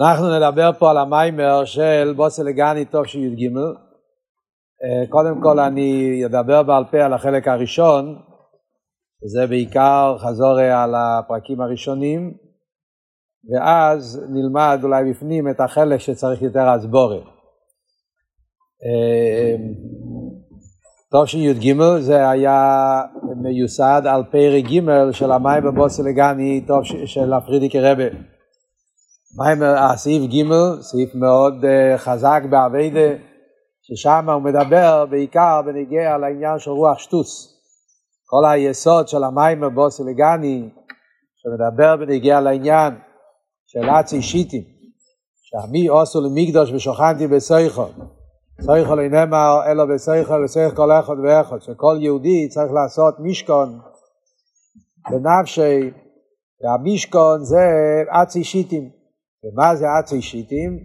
אנחנו נדבר פה על המיימר של בוסלגני טוב שי"ג. קודם כל אני אדבר בעל פה על החלק הראשון, שזה בעיקר חזור על הפרקים הראשונים, ואז נלמד אולי בפנים את החלק שצריך יותר הסבורת. טוב שי"ג זה היה מיוסד על פרק ג' של המיימר בוסלגני טוב של הפרידיקי רבה. מיימר, סעיף ג', סעיף מאוד uh, חזק באביידה, ששם הוא מדבר בעיקר בנגיע לעניין של רוח שטוס. כל היסוד של המיימר בוסילגני, שמדבר בנגיע לעניין של אצי שיטים, שעמי עושו למקדוש ושוכנתי בסויכו. סויכו לנאמר אלו בסויכו וסויכו כל אחד ואחד, שכל יהודי צריך לעשות משכון בנפשי, והמשכון זה אצי שיטים. ומה זה עצי שיטים?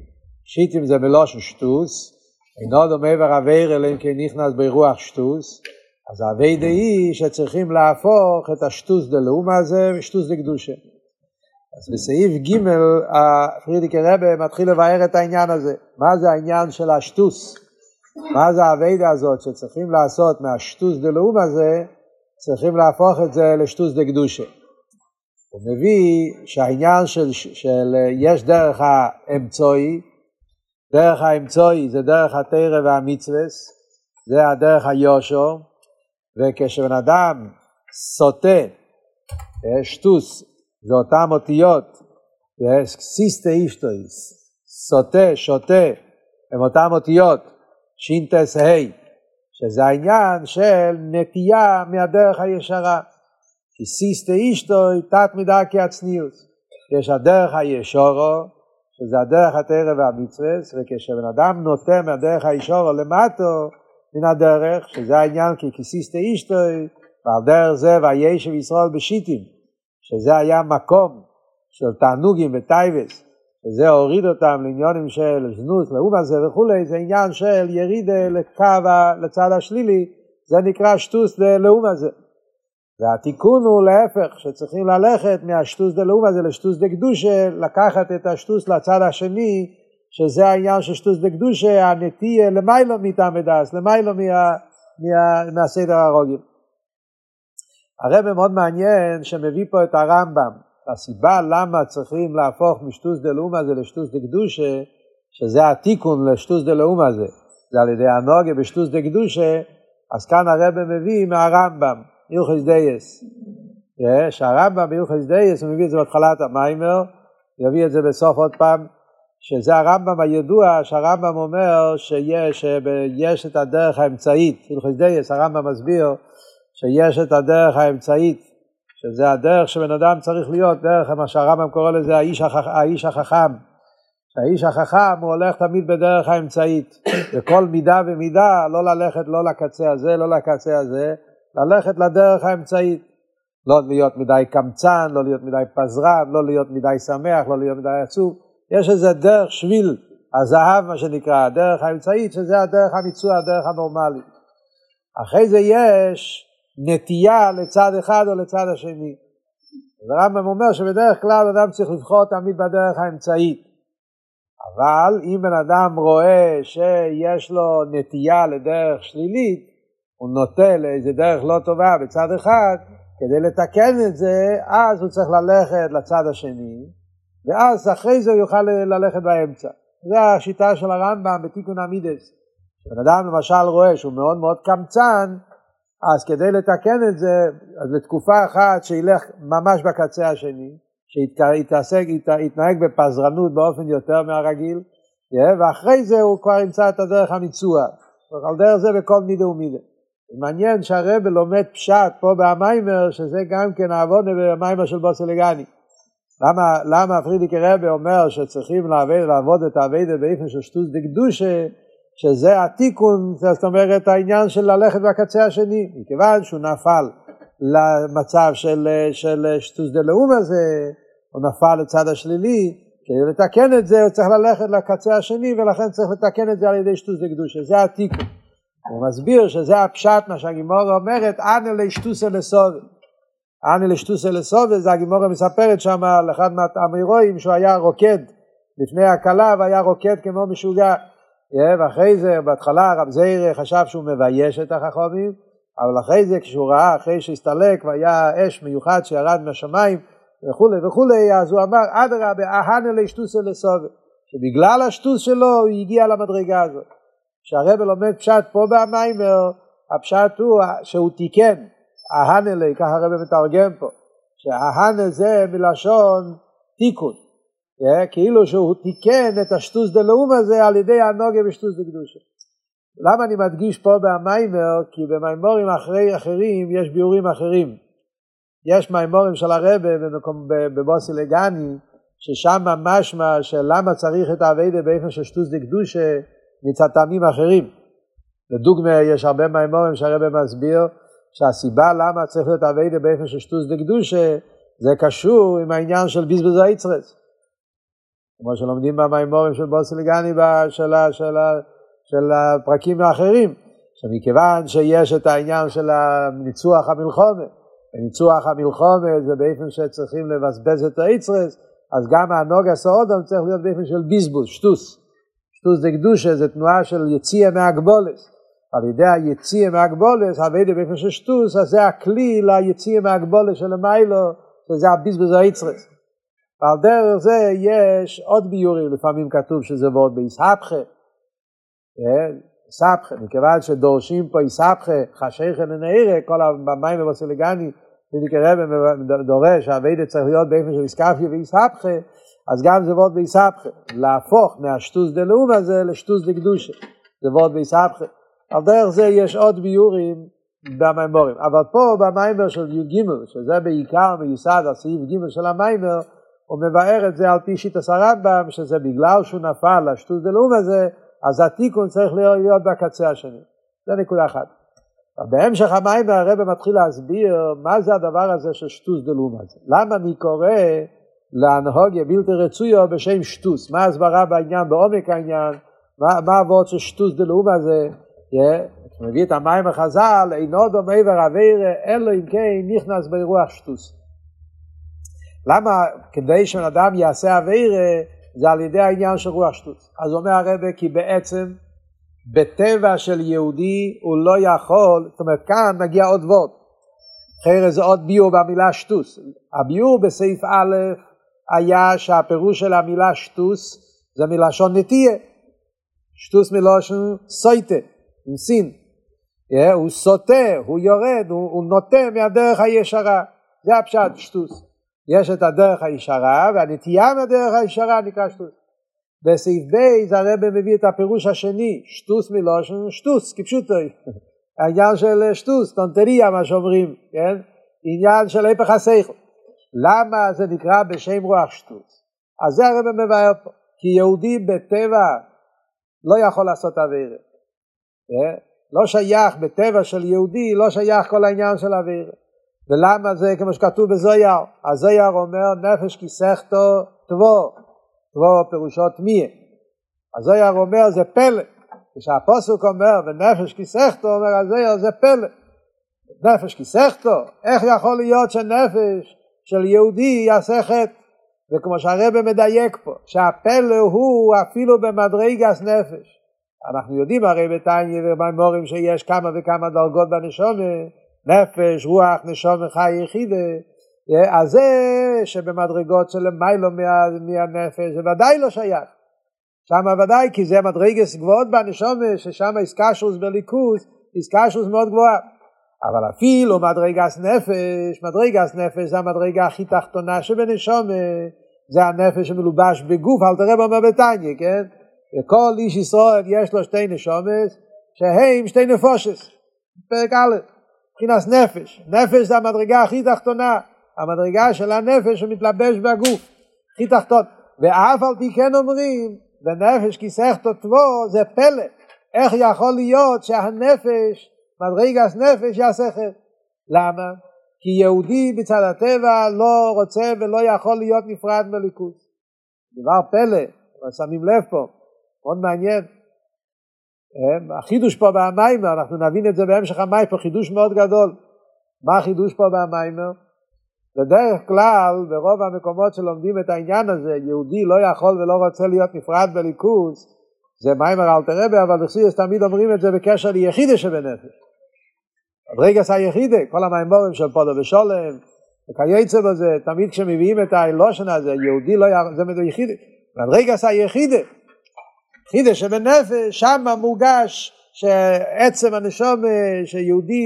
שיטים זה מלושן שטוס, אינו דומה ורבר אלא אם כן נכנס ברוח שטוס, אז האביידה היא שצריכים להפוך את השטוס דלאום הזה ושטוס דקדושה. אז בסעיף ג' פרידיקי רבה מתחיל לבאר את העניין הזה. מה זה העניין של השטוס? מה זה האביידה הזאת שצריכים לעשות מהשטוס דלאום הזה, צריכים להפוך את זה לשטוס דקדושה. הוא מביא שהעניין של, של יש דרך האמצעי, דרך האמצעי זה דרך התרא והמצווס, זה הדרך היושו, וכשבן אדם סוטה, שטוס, זה אותם אותיות, סיסטה אישטויס, סוטה, שוטה, הם אותם אותיות, שינטס ה', שזה העניין של נטייה מהדרך הישרה. כי סיסטה אישטוי תת מידה כעצניוס. יש הדרך הישורו, שזה הדרך התרא והמצווה, וכשבן אדם נוטה מהדרך הישורו למטו מן הדרך, שזה העניין כי כסיסטה אישטוי, ועל דרך זה וישב ישראל בשיטים, שזה היה מקום של תענוגים וטייבס, שזה הוריד אותם לעניונים של זנות, לאום הזה וכולי, זה עניין של ירידה לקו לצד השלילי, זה נקרא שטוס לאום הזה. והתיקון הוא להפך, שצריכים ללכת מהשטוס דלאום הזה לשטוס דקדושה, לקחת את השטוס לצד השני, שזה העניין של שטוס דקדושה, הנטייה למיילו מטעם דס, למיילו מה, מה, מהסדר הרוגל. הרב מאוד מעניין שמביא פה את הרמב"ם, הסיבה למה צריכים להפוך משטות דלעומת זה לשטות דקדושה, שזה התיקון לשטות דלעומת זה, זה על ידי ההנהגה בשטות דקדושה, אז כאן הרב מביא מהרמב"ם. הלכות דעות. שהרמב"ם בהלכות דעות, הוא מביא את זה בהתחלת המאמר, יביא את זה בסוף עוד פעם, שזה הרמב"ם הידוע, שהרמב"ם אומר שיש שיש את הדרך האמצעית, הלכות דעות, הרמב"ם מסביר שיש את הדרך האמצעית, שזה הדרך שבן אדם צריך להיות, דרך מה שהרמב"ם קורא לזה האיש, החכ... האיש החכם. האיש החכם הוא הולך תמיד בדרך האמצעית, בכל מידה ומידה, לא ללכת לא לקצה הזה, לא לקצה הזה, ללכת לדרך האמצעית. לא להיות מדי קמצן, לא להיות מדי פזרן, לא להיות מדי שמח, לא להיות מדי עצוב. יש איזה דרך שביל הזהב, מה שנקרא, הדרך האמצעית, שזה הדרך המיצוע, הדרך הנורמלית. אחרי זה יש נטייה לצד אחד או לצד השני. ורמב"ם אומר שבדרך כלל אדם צריך לבחור תמיד בדרך האמצעית. אבל אם בן אדם רואה שיש לו נטייה לדרך שלילית, הוא נוטה לאיזה דרך לא טובה בצד אחד, כדי לתקן את זה, אז הוא צריך ללכת לצד השני, ואז אחרי זה הוא יוכל ללכת באמצע. זו השיטה של הרמב"ם בתיקון המידס. בן אדם למשל רואה שהוא מאוד מאוד קמצן, אז כדי לתקן את זה, אז לתקופה אחת שילך ממש בקצה השני, שיתעסק, יתנהג בפזרנות באופן יותר מהרגיל, ואחרי זה הוא כבר ימצא את הדרך המיצוע. על דרך זה בכל מידה ומידה. מעניין שהרב לומד פשט פה במיימר, שזה גם כן העוונה במיימר של בוסלגני. למה, למה פרידיקי רבי אומר שצריכים לעבוד, לעבוד את האביידה באיפן של שטוס דקדושה, שזה התיקון, זאת אומרת העניין של ללכת בקצה השני, מכיוון שהוא נפל למצב של, של שטוס דלאום הזה, הוא נפל לצד השלילי, כדי לתקן את זה הוא צריך ללכת לקצה השני ולכן צריך לתקן את זה על ידי שטוס דקדושה, זה התיקון. הוא מסביר שזה הפשט מה שהגימורה אומרת, אנא לשטוסה לסובל. אנא לשטוסה לסובל, זה הגימורה מספרת שם על אחד מהאמירואים שהוא היה רוקד לפני הכלה והיה רוקד כמו משוגע. ואחרי זה, בהתחלה רב זיירה חשב שהוא מבייש את החכמים, אבל אחרי זה כשהוא ראה, אחרי שהסתלק והיה אש מיוחד שירד מהשמיים וכולי וכולי, אז הוא אמר, אדרבה, אהנה לשטוסה לסובה. שבגלל השטוס שלו הוא הגיע למדרגה הזאת. כשהרבל לומד פשט פה במיימר, הפשט הוא שהוא תיקן, ההנלה, ככה הרב מתרגם פה, שההנה זה מלשון תיקון, yeah, כאילו שהוא תיקן את השטוס דלאום הזה על ידי הנוגה בשטוס דקדושה. למה אני מדגיש פה במיימר? כי במיימורים אחרי אחרים יש ביאורים אחרים. יש מיימורים של הרבה בבוסי לגני, ששם משמע של למה צריך את האביידה באופן של שטוס דקדושה מצד טעמים אחרים. לדוגמה, יש הרבה מימורים שהרבא מסביר שהסיבה למה צריך להיות אביידה באופן של שטוס דקדושה זה קשור עם העניין של ביזבז האיצרס. כמו שלומדים במימורים של בוסילגני של, של, של הפרקים האחרים, שמכיוון שיש את העניין של ניצוח המלחומה, וניצוח המלחומה זה באופן שצריכים לבזבז את האיצרס, אז גם הנוגה סעודם צריך להיות באופן של ביזבוז, שטוס. שטוס זה קדושה, זה תנועה של יציאה מהגבולס. על ידי היציאה מהגבולס, הווידה באופן של שטוס, אז זה הכלי ליציאה מהגבולס של המיילו, שזה הביזבוז האיצרס. ועל דרך זה יש עוד ביורים, לפעמים כתוב שזה ועוד באיסהפכה. איסהפכה, מכיוון שדורשים פה איסהפכה, חשיכה לנעירה, כל המים ובסילגני, הרב דורש שהווידה צריך להיות באופן של איסקפיה ואיסהפכה, אז גם זה ועוד באיסהפכה. להפוך מהשטוס דלאום הזה לשטוס דקדושה. זה ועוד באיסהפכה. על דרך זה יש עוד ביורים במיימורים. אבל פה במיימר של י"ג, שזה בעיקר מיוסד על סעיף ג' של המיימר, הוא מבאר את זה על פי שיטס הרמב"ם, שזה בגלל שהוא נפל לשטות דלאום הזה, אז התיקון צריך להיות בקצה השני. זה נקודה אחת. בהמשך המיימר הרב מתחיל להסביר מה זה הדבר הזה של שטוס דלאום הזה. למה אני קורא להנהוגיה בלתי רצויה בשם שטוס? מה ההסברה בעניין, בעומק העניין? מה, הוורד של שטוס דלאום הזה? אתה מביא את המים החז"ל, אינו דומה ורבירה, אלא אם כן נכנס באירוח שטוס. למה כדי שבן אדם יעשה אבירה, זה על ידי העניין של רוח שטוס. אז אומר הרבה כי בעצם בטבע של יהודי הוא לא יכול, זאת אומרת כאן מגיע עוד וורט. אחרי זה עוד ביור במילה שטוס. הביור בסעיף א' היה שהפירוש של המילה שטוס זה מלשון נטייה. שטוס מלשון סויטה. עם סין. Yeah, הוא סוטה, הוא יורד, הוא, הוא נוטה מהדרך הישרה. זה הפשט, שטוס. יש את הדרך הישרה, והנטייה מהדרך הישרה נקרא שטוס. בסעיף ב' הרב מביא את הפירוש השני, שטוס מלושן, שטוס, כפשוטוי. העניין של שטוס, טונטריה מה שאומרים, כן? עניין של היפך השכל. למה זה נקרא בשם רוח שטוס? אז זה הרב מבאר פה. כי יהודי בטבע לא יכול לעשות עבירה. לא שייך בטבע של יהודי, לא שייך כל העניין של אוויר. ולמה זה כמו שכתוב בזויר? הזויר אומר נפש כיסכתו תבוא, תבוא פירושו תמיה. הזויר אומר זה פלא. כשהפוסק אומר ונפש כיסכתו אומר הזויר זה פלא. נפש כיסכתו, איך יכול להיות שנפש של יהודי יעשה חטא? וכמו שהרבא מדייק פה, שהפלא הוא אפילו במדרגס נפש. אנחנו יודעים הרי בתניא ובמימורים שיש כמה וכמה דרגות בנשומה, נפש, רוח, נשומה, חי, יחידה, אז זה שבמדרגות של מיילו מה, מהנפש זה ודאי לא שייך. שם ודאי כי זה מדרגס גבוהות בנשומה, ששם איסקשוס בליכוס, איסקשוס מאוד גבוהה. אבל אפילו מדרגס נפש, מדרגס נפש זה המדרגה הכי תחתונה שבנשומה, זה הנפש שמלובש בגוף, אל תראה במה בתניא, כן? וכל איש ישראל יש לו שתי נשומס שהם שתי נפושס פרק א', מבחינת נפש. נפש זה המדרגה הכי תחתונה המדרגה של הנפש שמתלבש בגוף הכי תחתון. ואף על פי כן אומרים ונפש כיסך תותבו זה פלא. איך יכול להיות שהנפש מדרגת נפש יעשה חטא למה? כי יהודי בצד הטבע לא רוצה ולא יכול להיות נפרד מליכוז דבר פלא, שמים לב פה מאוד מעניין. החידוש פה במיימר, אנחנו נבין את זה בהמשך המיימר, חידוש מאוד גדול. מה החידוש פה במיימר? בדרך כלל, ברוב המקומות שלומדים את העניין הזה, יהודי לא יכול ולא רוצה להיות נפרד בליכוז, זה מיימר אלתר רבי, אבל בחסידס תמיד אומרים את זה בקשר ליחידה שבנפש. ברגע היחידה, כל המימורים של פודו ושולם, וכייצא בזה, תמיד כשמביאים את האלושן הזה, יהודי לא יכול, זה מדו יחידה. ברגע היחידה, יחידה שבנפש, שם מורגש שעצם הנשום, שיהודי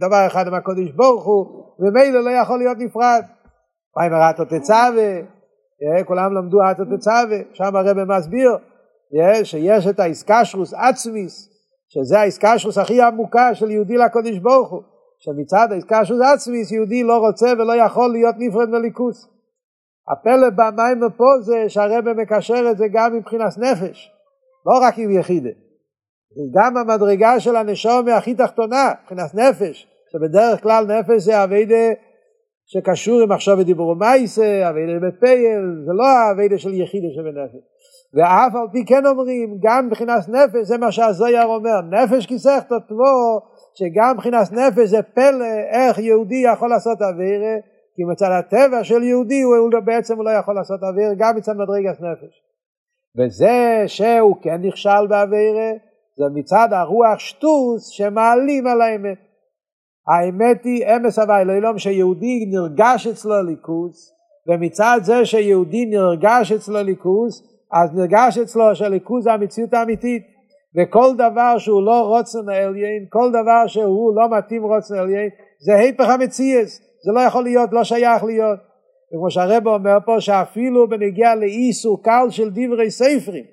דבר אחד עם הקודש ברוך הוא, ומילא לא יכול להיות נפרד. מה אם הרטו תצווה, כולם למדו רטו תצווה, שם הרב מסביר שיש את האיסקשרוס עצמיס, שזה האיסקשרוס הכי עמוקה של יהודי לקודש ברוך הוא, שמצד האיסקשרוס עצמיס יהודי לא רוצה ולא יכול להיות נפרד מליכוס. הפלא במים פה זה שהרבא מקשר את זה גם מבחינת נפש, לא רק עם יחידה. גם המדרגה של הנשום הכי תחתונה, מבחינת נפש, שבדרך כלל נפש זה אביידה שקשור עם עכשיו בדיבור מייסה, אביידה בפייל, זה לא האביידה של יחידה שבנפש. ואף על פי כן אומרים, גם מבחינת נפש, זה מה שהזויר אומר, נפש כיסך תותבו, שגם מבחינת נפש זה פלא, איך יהודי יכול לעשות אווירה, כי מצד הטבע של יהודי הוא, הוא בעצם הוא לא יכול לעשות אווירה, גם מצד מדרגת נפש. וזה שהוא כן נכשל באווירה, זה מצד הרוח שטוס שמעלים על האמת. האמת היא אמס הווי לאילום שיהודי נרגש אצלו ליכוס ומצד זה שיהודי נרגש אצלו ליכוס אז נרגש אצלו שהליכוס זה המציאות האמיתית וכל דבר שהוא לא רוצן עליין כל דבר שהוא לא מתאים רוצן עליין זה היפך המציאס זה לא יכול להיות לא שייך להיות וכמו שהרבא אומר פה שאפילו בנגיע לאיסור קל של דברי ספרים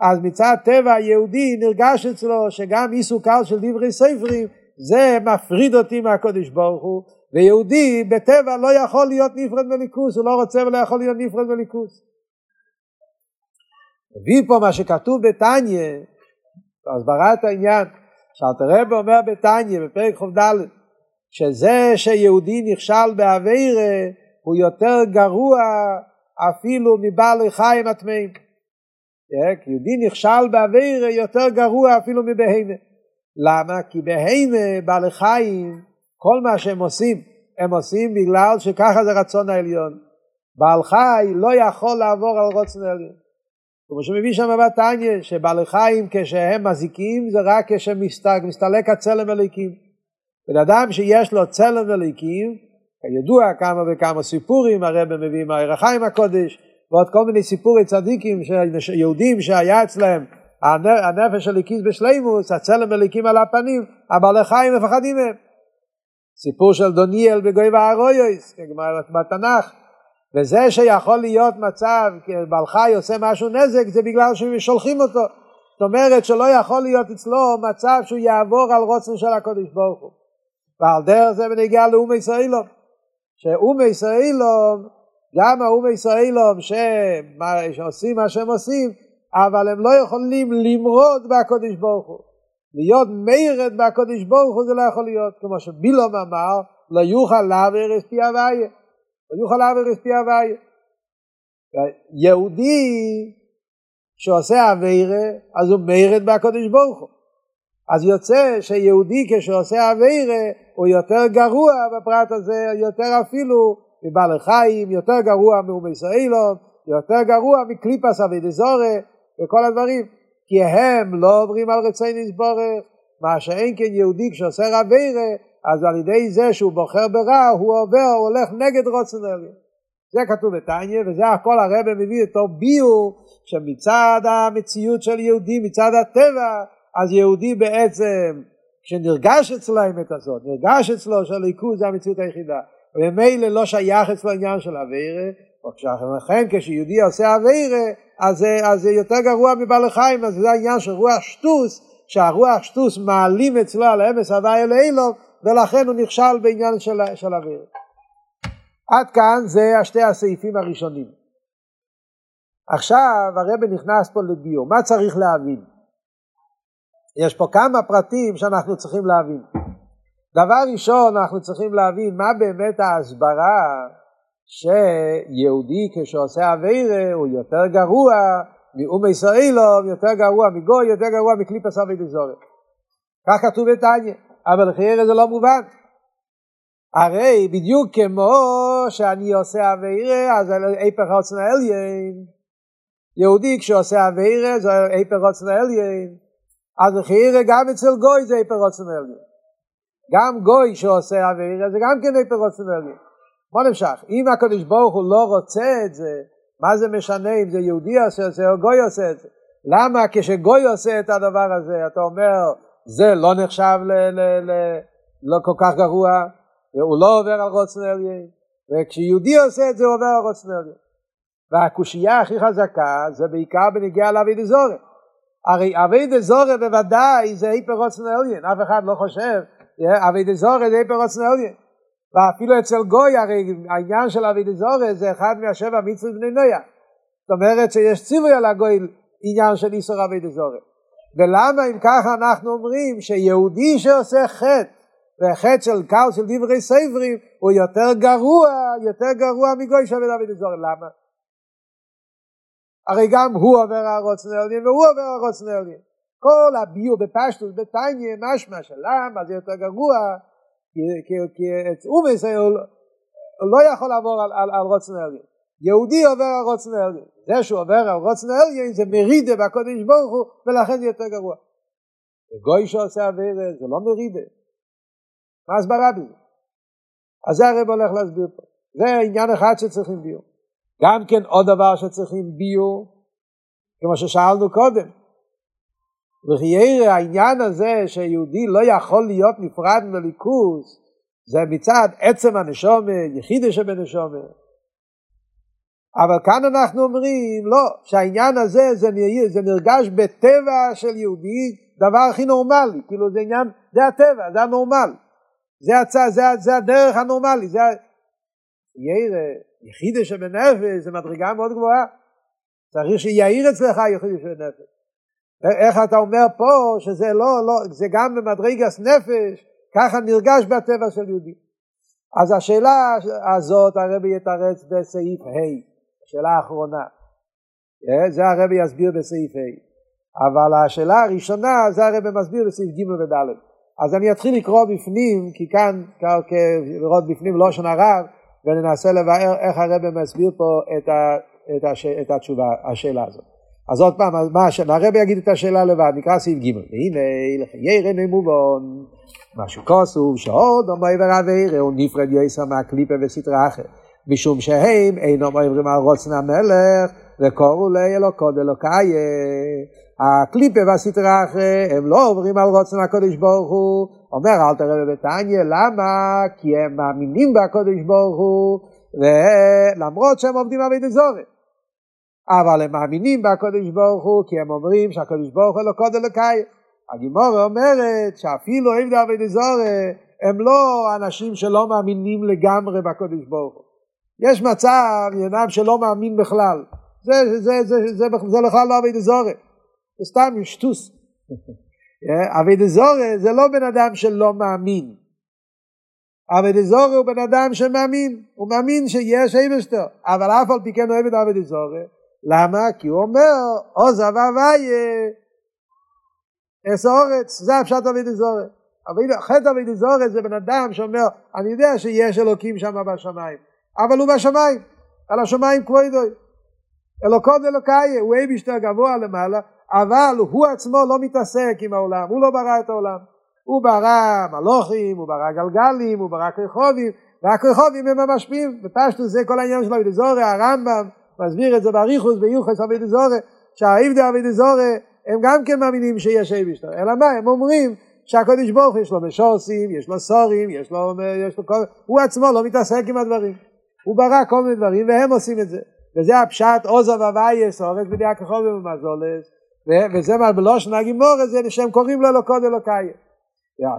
אז מצד טבע היהודי נרגש אצלו שגם איסור קל של דברי ספרים זה מפריד אותי מהקודש ברוך הוא, ויהודי בטבע לא יכול להיות נפרד מליכוס, הוא לא רוצה ולא יכול להיות נפרד מליכוס. הביא פה מה שכתוב בתניא, הסברת העניין, שאלתר אומר בתניא בפרק ח"ד, שזה שיהודי נכשל באווירה הוא יותר גרוע אפילו מבעלי חיים הטמאים. כי יהודי נכשל באווירה יותר גרוע אפילו מבהמה. למה? כי בהמה בעלי חיים, כל מה שהם עושים, הם עושים בגלל שככה זה רצון העליון. בעל חי לא יכול לעבור על רצון העליון. כמו שמביא שם בתניא, שבעלי חיים כשהם מזיקים זה רק כשמסתלק הצלם אליקים. בן אדם שיש לו צלם אליקים, כידוע כמה וכמה סיפורים, הרב מביא מהערך חיים הקודש, ועוד כל מיני סיפורי צדיקים, יהודים שהיה אצלם הנפש של הליקיס בשלימוס, הצלם הליקים על הפנים, הבעלי חיים מפחדים מהם. סיפור של דוניאל בגוי והרויוס, בתנ"ך, וזה שיכול להיות מצב, בעל חי עושה משהו נזק, זה בגלל ששולחים אותו. זאת אומרת שלא יכול להיות אצלו מצב שהוא יעבור על רוצן של הקודש ברוך הוא. ועל דרך זה בנגיע לאומי ישראלום, שאומי ישראלום, גם האומי ישראלום שעושים מה שהם עושים, אבל הם לא יכולים למרוד בקודש ברוך הוא. להיות מרד בקודש ברוך הוא זה לא יכול להיות, כמו שבילום אמר, לא יוכל לעבר את פי הוויה. יוכל לעבר את פי הוויה. יהודי שעושה אווירה, אז הוא מרד בקודש ברוך הוא. אז יוצא שיהודי כשעושה אווירה הוא יותר גרוע בפרט הזה, יותר אפילו מבעל חיים, יותר גרוע מאומי ישראלום, יותר גרוע מקליפס אבי דזורי, וכל הדברים, כי הם לא עוברים על רצי נסבורך, מה שאין כן יהודי כשעושה רבירה, אז על ידי זה שהוא בוחר ברע, הוא עובר, הוא הולך נגד רוצן עליון. זה כתוב בתניא, וזה הכל הרבה מביא אותו ביור, שמצד המציאות של יהודי, מצד הטבע, אז יהודי בעצם, כשנרגש אצלו האמת הזאת, נרגש אצלו שהליכוז זה המציאות היחידה, וממילא לא שייך אצלו עניין של אבירה, לכן כשיהודי עושה אבירה, אז, אז זה יותר גרוע מבעל חיים, אז זה העניין של רוח שטוס, שהרוח שטוס מעלים אצלו על אמס הווי אל אילוב, ולכן הוא נכשל בעניין של, של אוויר. עד כאן זה השתי הסעיפים הראשונים. עכשיו הרב נכנס פה לביור, מה צריך להבין? יש פה כמה פרטים שאנחנו צריכים להבין. דבר ראשון אנחנו צריכים להבין מה באמת ההסברה שיהודי כשעושה אבירה הוא יותר גרוע מאום ישראלוב, יותר גרוע מגוי, יותר גרוע מקליפס אבי דזורת. כך כתוב בתניא, אבל לחייר זה לא מובן. הרי בדיוק כמו שאני עושה אווירה, אז איפך רוצן העליין. יהודי כשעושה אווירה זה איפך רוצן העליין. אז חירה גם אצל גוי זה איפך רוצן העליין. גם גוי שעושה אווירה זה גם כן איפך רוצן העליין. מה נמשך? אם הקדוש ברוך הוא לא רוצה את זה, מה זה משנה אם זה יהודי עושה את זה או גוי עושה את זה? למה כשגוי עושה את הדבר הזה, אתה אומר, זה לא נחשב ל- ל- ל- לא כל כך גרוע, הוא לא עובר על רוצן וכשיהודי עושה את זה הוא עובר על רוצן עליין. והקושייה הכי חזקה זה בעיקר בנגיעה לאבי דזורי. הרי אבי דזורי בוודאי זה היפר רוצן עליין, אף אחד לא חושב, אבי דזורי זה היפר רוצן. ואפילו אצל גוי הרי העניין של אבי דזורי זה אחד מהשבע מצוות בני נויה. זאת אומרת שיש ציווי על הגוי עניין של איסור אבי דזורי. ולמה אם ככה אנחנו אומרים שיהודי שעושה חטא וחטא של קל של דברי סברים הוא יותר גרוע, יותר גרוע מגוי שעובד אבי דזורי. למה? הרי גם הוא עובר הרוץ נרדין והוא עובר הרוץ נרדין. כל הביור בפשטוס, בטייניה, משמע שלמה זה יותר גרוע, כי אומס הוא לא יכול לעבור על, על, על רוץ נרדין. יהודי עובר על רוץ נרדין. זה שהוא עובר על רוץ נרדין זה מרידה בקודש ברוך הוא ולכן זה יותר גרוע. גוי שעושה עבירה זה לא מרידה. מה הסברה בזה? אז זה הרב הולך להסביר פה. זה עניין אחד שצריכים ביור. גם כן עוד דבר שצריכים ביור, כמו ששאלנו קודם. וכי העניין הזה שיהודי לא יכול להיות נפרד מליכוז, זה מצד עצם הנשומה, יחידה שבנשומה. אבל כאן אנחנו אומרים, לא, שהעניין הזה זה, זה נרגש בטבע של יהודי, דבר הכי נורמלי, כאילו זה עניין, זה הטבע, זה הנורמל. זה, הצע, זה, זה הדרך הנורמלי, זה ירא, יחידה שבנפש, זה מדרגה מאוד גבוהה. צריך שיעיר אצלך יחידה שבנפש. איך אתה אומר פה שזה לא, לא, זה גם במדרגס נפש, ככה נרגש בטבע של יהודי. אז השאלה הזאת הרבי יתרץ בסעיף ה', השאלה האחרונה. זה הרבי יסביר בסעיף ה'. אבל השאלה הראשונה זה הרבי מסביר בסעיף ג' וד'. אז אני אתחיל לקרוא בפנים, כי כאן, לראות בפנים לא שנה רב, וננסה לבאר איך הרב מסביר פה את, ה, את, הש, את התשובה, השאלה הזאת. אז עוד פעם, מה השאלה? הרב יגיד את השאלה לבד, נקרא סעיף ג' והנה לחיי נמובון, משהו כוסו, שעוד עומרי ורבי ראו נפרד יסר מהקליפה וסטרה אחרת, משום שהם אינם עוברים על רוצן המלך, וקוראו לאלוקות אלוקאי. הקליפה והסטרה אחרי הם לא עוברים על רוצן הקודש ברוך הוא, אומר אל תראה בביתניה, למה? כי הם מאמינים בקודש ברוך הוא, ולמרות שהם עובדים עבודת זורת. אבל הם מאמינים בקודש ברוך הוא, כי הם אומרים שהקודש ברוך הוא אלוקות אלוקאי. הגימורה אומרת שאפילו עבדי עבודת זורת הם לא אנשים שלא מאמינים לגמרי בקודש ברוך הוא. יש מצב, ינם שלא מאמין בכלל. זה, זה, זה, זה, זה, זה בכלל לא עבודת זורת. זה סתם שטוס. אבי דזורי זה לא בן אדם שלא מאמין. אבי דזורי הוא בן אדם שמאמין, הוא מאמין שיש אבשטר, אבל אף על פי כן הוא עבד אבי דזורי. למה? כי הוא אומר, עוז אביה אס אורץ, זה הפשט אבי דזורי. חטא אבי דזורי זה בן אדם שאומר, אני יודע שיש אלוקים שם בשמיים, אבל הוא בשמיים, על השמיים כבודוי. אלוקות אלוקאי, הוא אבשטר גבוה למעלה, אבל הוא עצמו לא מתעסק עם העולם, הוא לא ברא את העולם. הוא ברא מלוכים, הוא ברא גלגלים, הוא ברא כרחובים, והכרחובים הם המשפיעים, ופשטו זה כל העניין של אבידי זורי, הרמב"ם מסביר את זה באריכוס ביוחס אבידי זורי, שהאיבדי אבידי זורי הם גם כן מאמינים שיש אבישטר, אלא מה, הם אומרים שהקודש ברוך יש לו משורסים, יש לו סורים, יש לו, יש לו כל... הוא עצמו לא מתעסק עם הדברים, הוא ברא כל מיני דברים והם עושים את זה, וזה הפשט עוזו ובאי סורס בדי הכרחובים ומזולס, וזה מה בלושן הגימור הזה שהם קוראים לו אלוקות אלוקאי.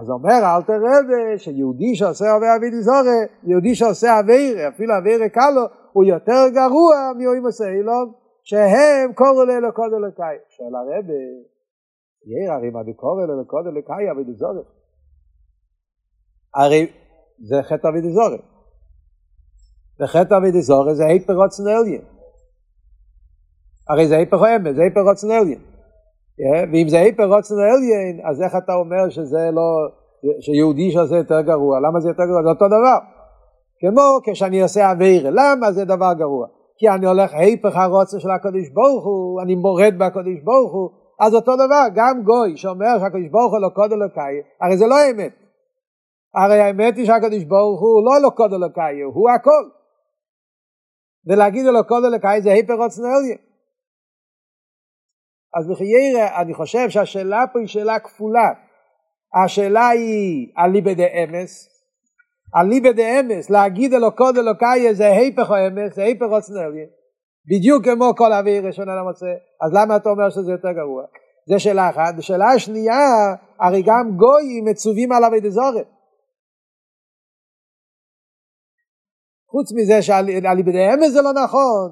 אז אומר אל תראה שיהודי שעושה עובר אבידי זורי, יהודי שעושה אבירה, אפילו אבירה קלו, הוא יותר גרוע מאוים עושה אילום, שהם קוראו לאלוקות אלוקאי. שואל הרב, יאיר הרי מה דקורא לאלוקות אלוקאי אבידי זורי? הרי זה חטא אבידי זורי. וחטא אבידי זורי זה היפר רוצן אליין. הרי זה היפר האמת, זה היפר רוצן אליין. ואם זה היפר רוצן העליין, אז איך אתה אומר שזה לא, שיהודי שעושה יותר גרוע, למה זה יותר גרוע? זה אותו דבר. כמו כשאני עושה אוויר, למה זה דבר גרוע? כי אני הולך היפך הרוצה של הקדוש ברוך הוא, אני מורד בקדוש ברוך הוא, אז אותו דבר, גם גוי שאומר שהקדוש ברוך הוא לא קוד אלוקאי, הרי זה לא האמת. הרי האמת היא שהקדוש ברוך הוא לא לא קוד אלוקאי, הוא הכל. ולהגיד לו קוד אלוקאי זה היפך רוצנליה. אז בחיירה אני חושב שהשאלה פה היא שאלה כפולה. השאלה היא אליבא דאמס, אליבא דאמס, להגיד אלוקוד אלוקאי זה היפך או אמס, זה היפך רוצנליה. בדיוק כמו כל אוויר ראשון על המוצא, אז למה אתה אומר שזה יותר גרוע? זה שאלה אחת. ושאלה השנייה, הרי גם גויים מצווים על אבי דזורת. חוץ מזה שעל יבדיהם זה לא נכון,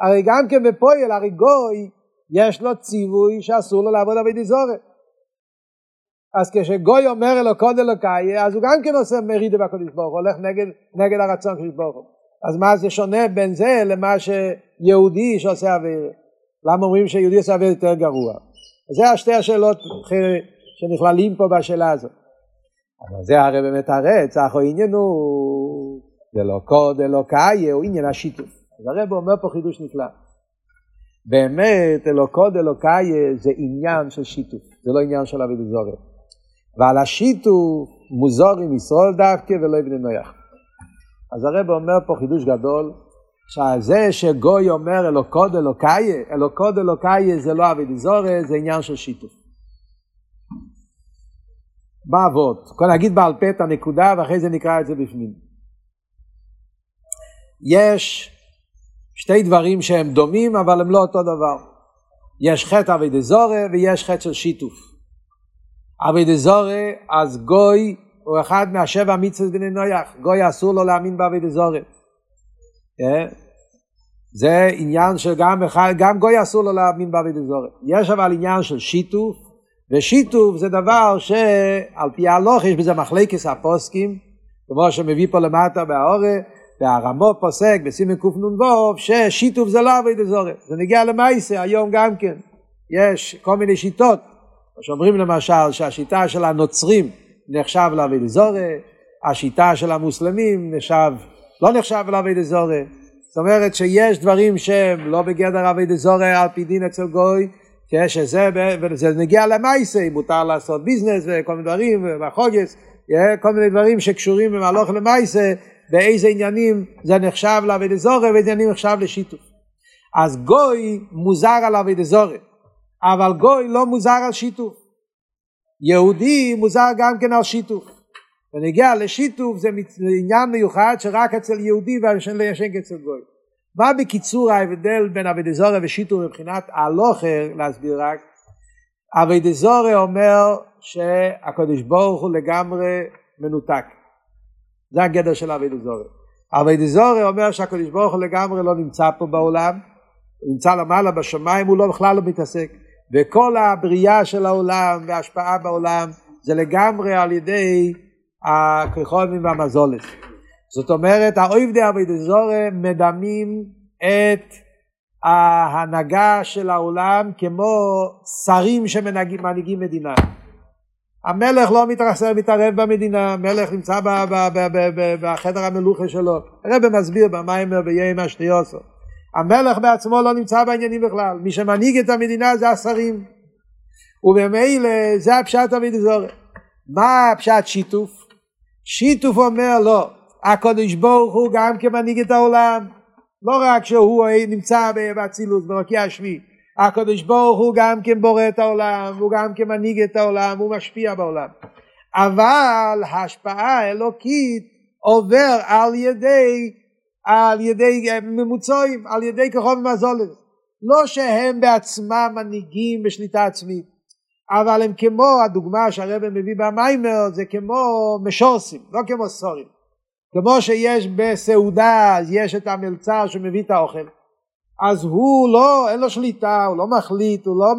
הרי גם כן בפועל, הרי גוי, יש לו ציווי שאסור לו לעבוד אבי דזורת. אז כשגוי אומר אלוקוד אלוקאי, אז הוא גם כן עושה מרידה בקודש ברוך הוא, הולך נגד, נגד הרצון של ברוך הוא. אז מה זה שונה בין זה למה שיהודי שעושה אוויר? למה אומרים שיהודי עושה אוויר יותר גרוע? זה השתי השאלות שנכללים פה בשאלה הזאת. אבל זה הרי באמת הרצח או עניין הוא דלוקו דלוקאי הוא עניין השיתוף. אז הרב אומר פה חידוש נפלא. באמת אלוקו דלוקאי זה עניין של שיתוף, זה לא עניין של אבי דזורת. ועל השיתוף מוזורים ישרול דווקא ולא יבנה נויח. אז הרב אומר פה חידוש גדול, שזה שגוי אומר אלוקוד אלוקאי, אלוקוד אלוקאי זה לא אבי דזורת, זה עניין של שיתוף. בעבוד, קודם נגיד בעל פה את הנקודה ואחרי זה נקרא את זה בפנים. יש שתי דברים שהם דומים אבל הם לא אותו דבר. יש חטא אבי דזורי ויש חטא של שיתוף. אבי דזורי אז גוי הוא אחד מהשבע מצוות בני נויח, גוי אסור לו להאמין באבי דזורי. אה? זה עניין שגם גם גוי אסור לו להאמין באבי דזורי. יש אבל עניין של שיתוף, ושיתוף זה דבר שעל פי ההלוך יש בזה מחלקס הפוסקים, כמו שמביא פה למטה בהאורה, והרמו פוסק בסימן קנ"ו ששיתוף זה לא אבי דזורי, זה נגיע למעשה היום גם כן, יש כל מיני שיטות, שאומרים למשל שהשיטה של הנוצרים נחשב לאבי דזורי, השיטה של המוסלמים נחשב, לא נחשב לאבי דזורי, זאת אומרת שיש דברים שהם לא בגדר אבי דזורי על פי דין אצל גוי, שזה וזה נגיע למעשה, מותר לעשות ביזנס וכל מיני דברים, והחוגס, כל מיני דברים שקשורים במהלוך למעשה, באיזה עניינים זה נחשב לאבי דזורי ואיזה עניינים נחשב לשיתוף. אז גוי מוזר על אבי דזורי, אבל גוי לא מוזר על שיתוף. יהודי מוזר גם כן על שיתוף. ונגיע לשיתוף זה עניין מיוחד שרק אצל יהודי והשן אצל גוי. מה בקיצור ההבדל בין אבי דזורי ושיתוף מבחינת הלוכר להסביר רק? אבי דזורי אומר שהקדוש ברוך הוא לגמרי מנותק. זה הגדר של אבי דזורי. אבי דזורי אומר שהקדוש ברוך הוא לגמרי לא נמצא פה בעולם, הוא נמצא למעלה בשמיים, הוא לא בכלל לא מתעסק. וכל הבריאה של העולם וההשפעה בעולם זה לגמרי על ידי הכריכונים והמזולת. זאת אומרת, האויבדי אבי דזורי מדמים את ההנהגה של העולם כמו שרים שמנהיגים מדינה. המלך לא מתרחב, מתערב במדינה, המלך נמצא ב, ב, ב, ב, ב, בחדר המלוכה שלו. הרב מסביר במיימר ביום השניוסו. המלך בעצמו לא נמצא בעניינים בכלל, מי שמנהיג את המדינה זה השרים. וממילא זה הפשט המדזורת. מה הפשט שיתוף? שיתוף אומר לא, הקדוש ברוך הוא גם כמנהיג את העולם, לא רק שהוא נמצא באצילות, ברקיע השביעי, הקדוש ברוך הוא גם כן בורא את העולם, הוא גם כן מנהיג את העולם, הוא משפיע בעולם. אבל ההשפעה האלוקית עובר על ידי, על ידי ממוצעים, על ידי כחוב ומזולת. לא שהם בעצמם מנהיגים בשליטה עצמית, אבל הם כמו הדוגמה שהרבא מביא במיימר, זה כמו משורסים, לא כמו סורים. כמו שיש בסעודה, יש את המלצר שמביא את האוכל. אז הוא לא, אין לו שליטה, הוא לא מחליט, הוא לא,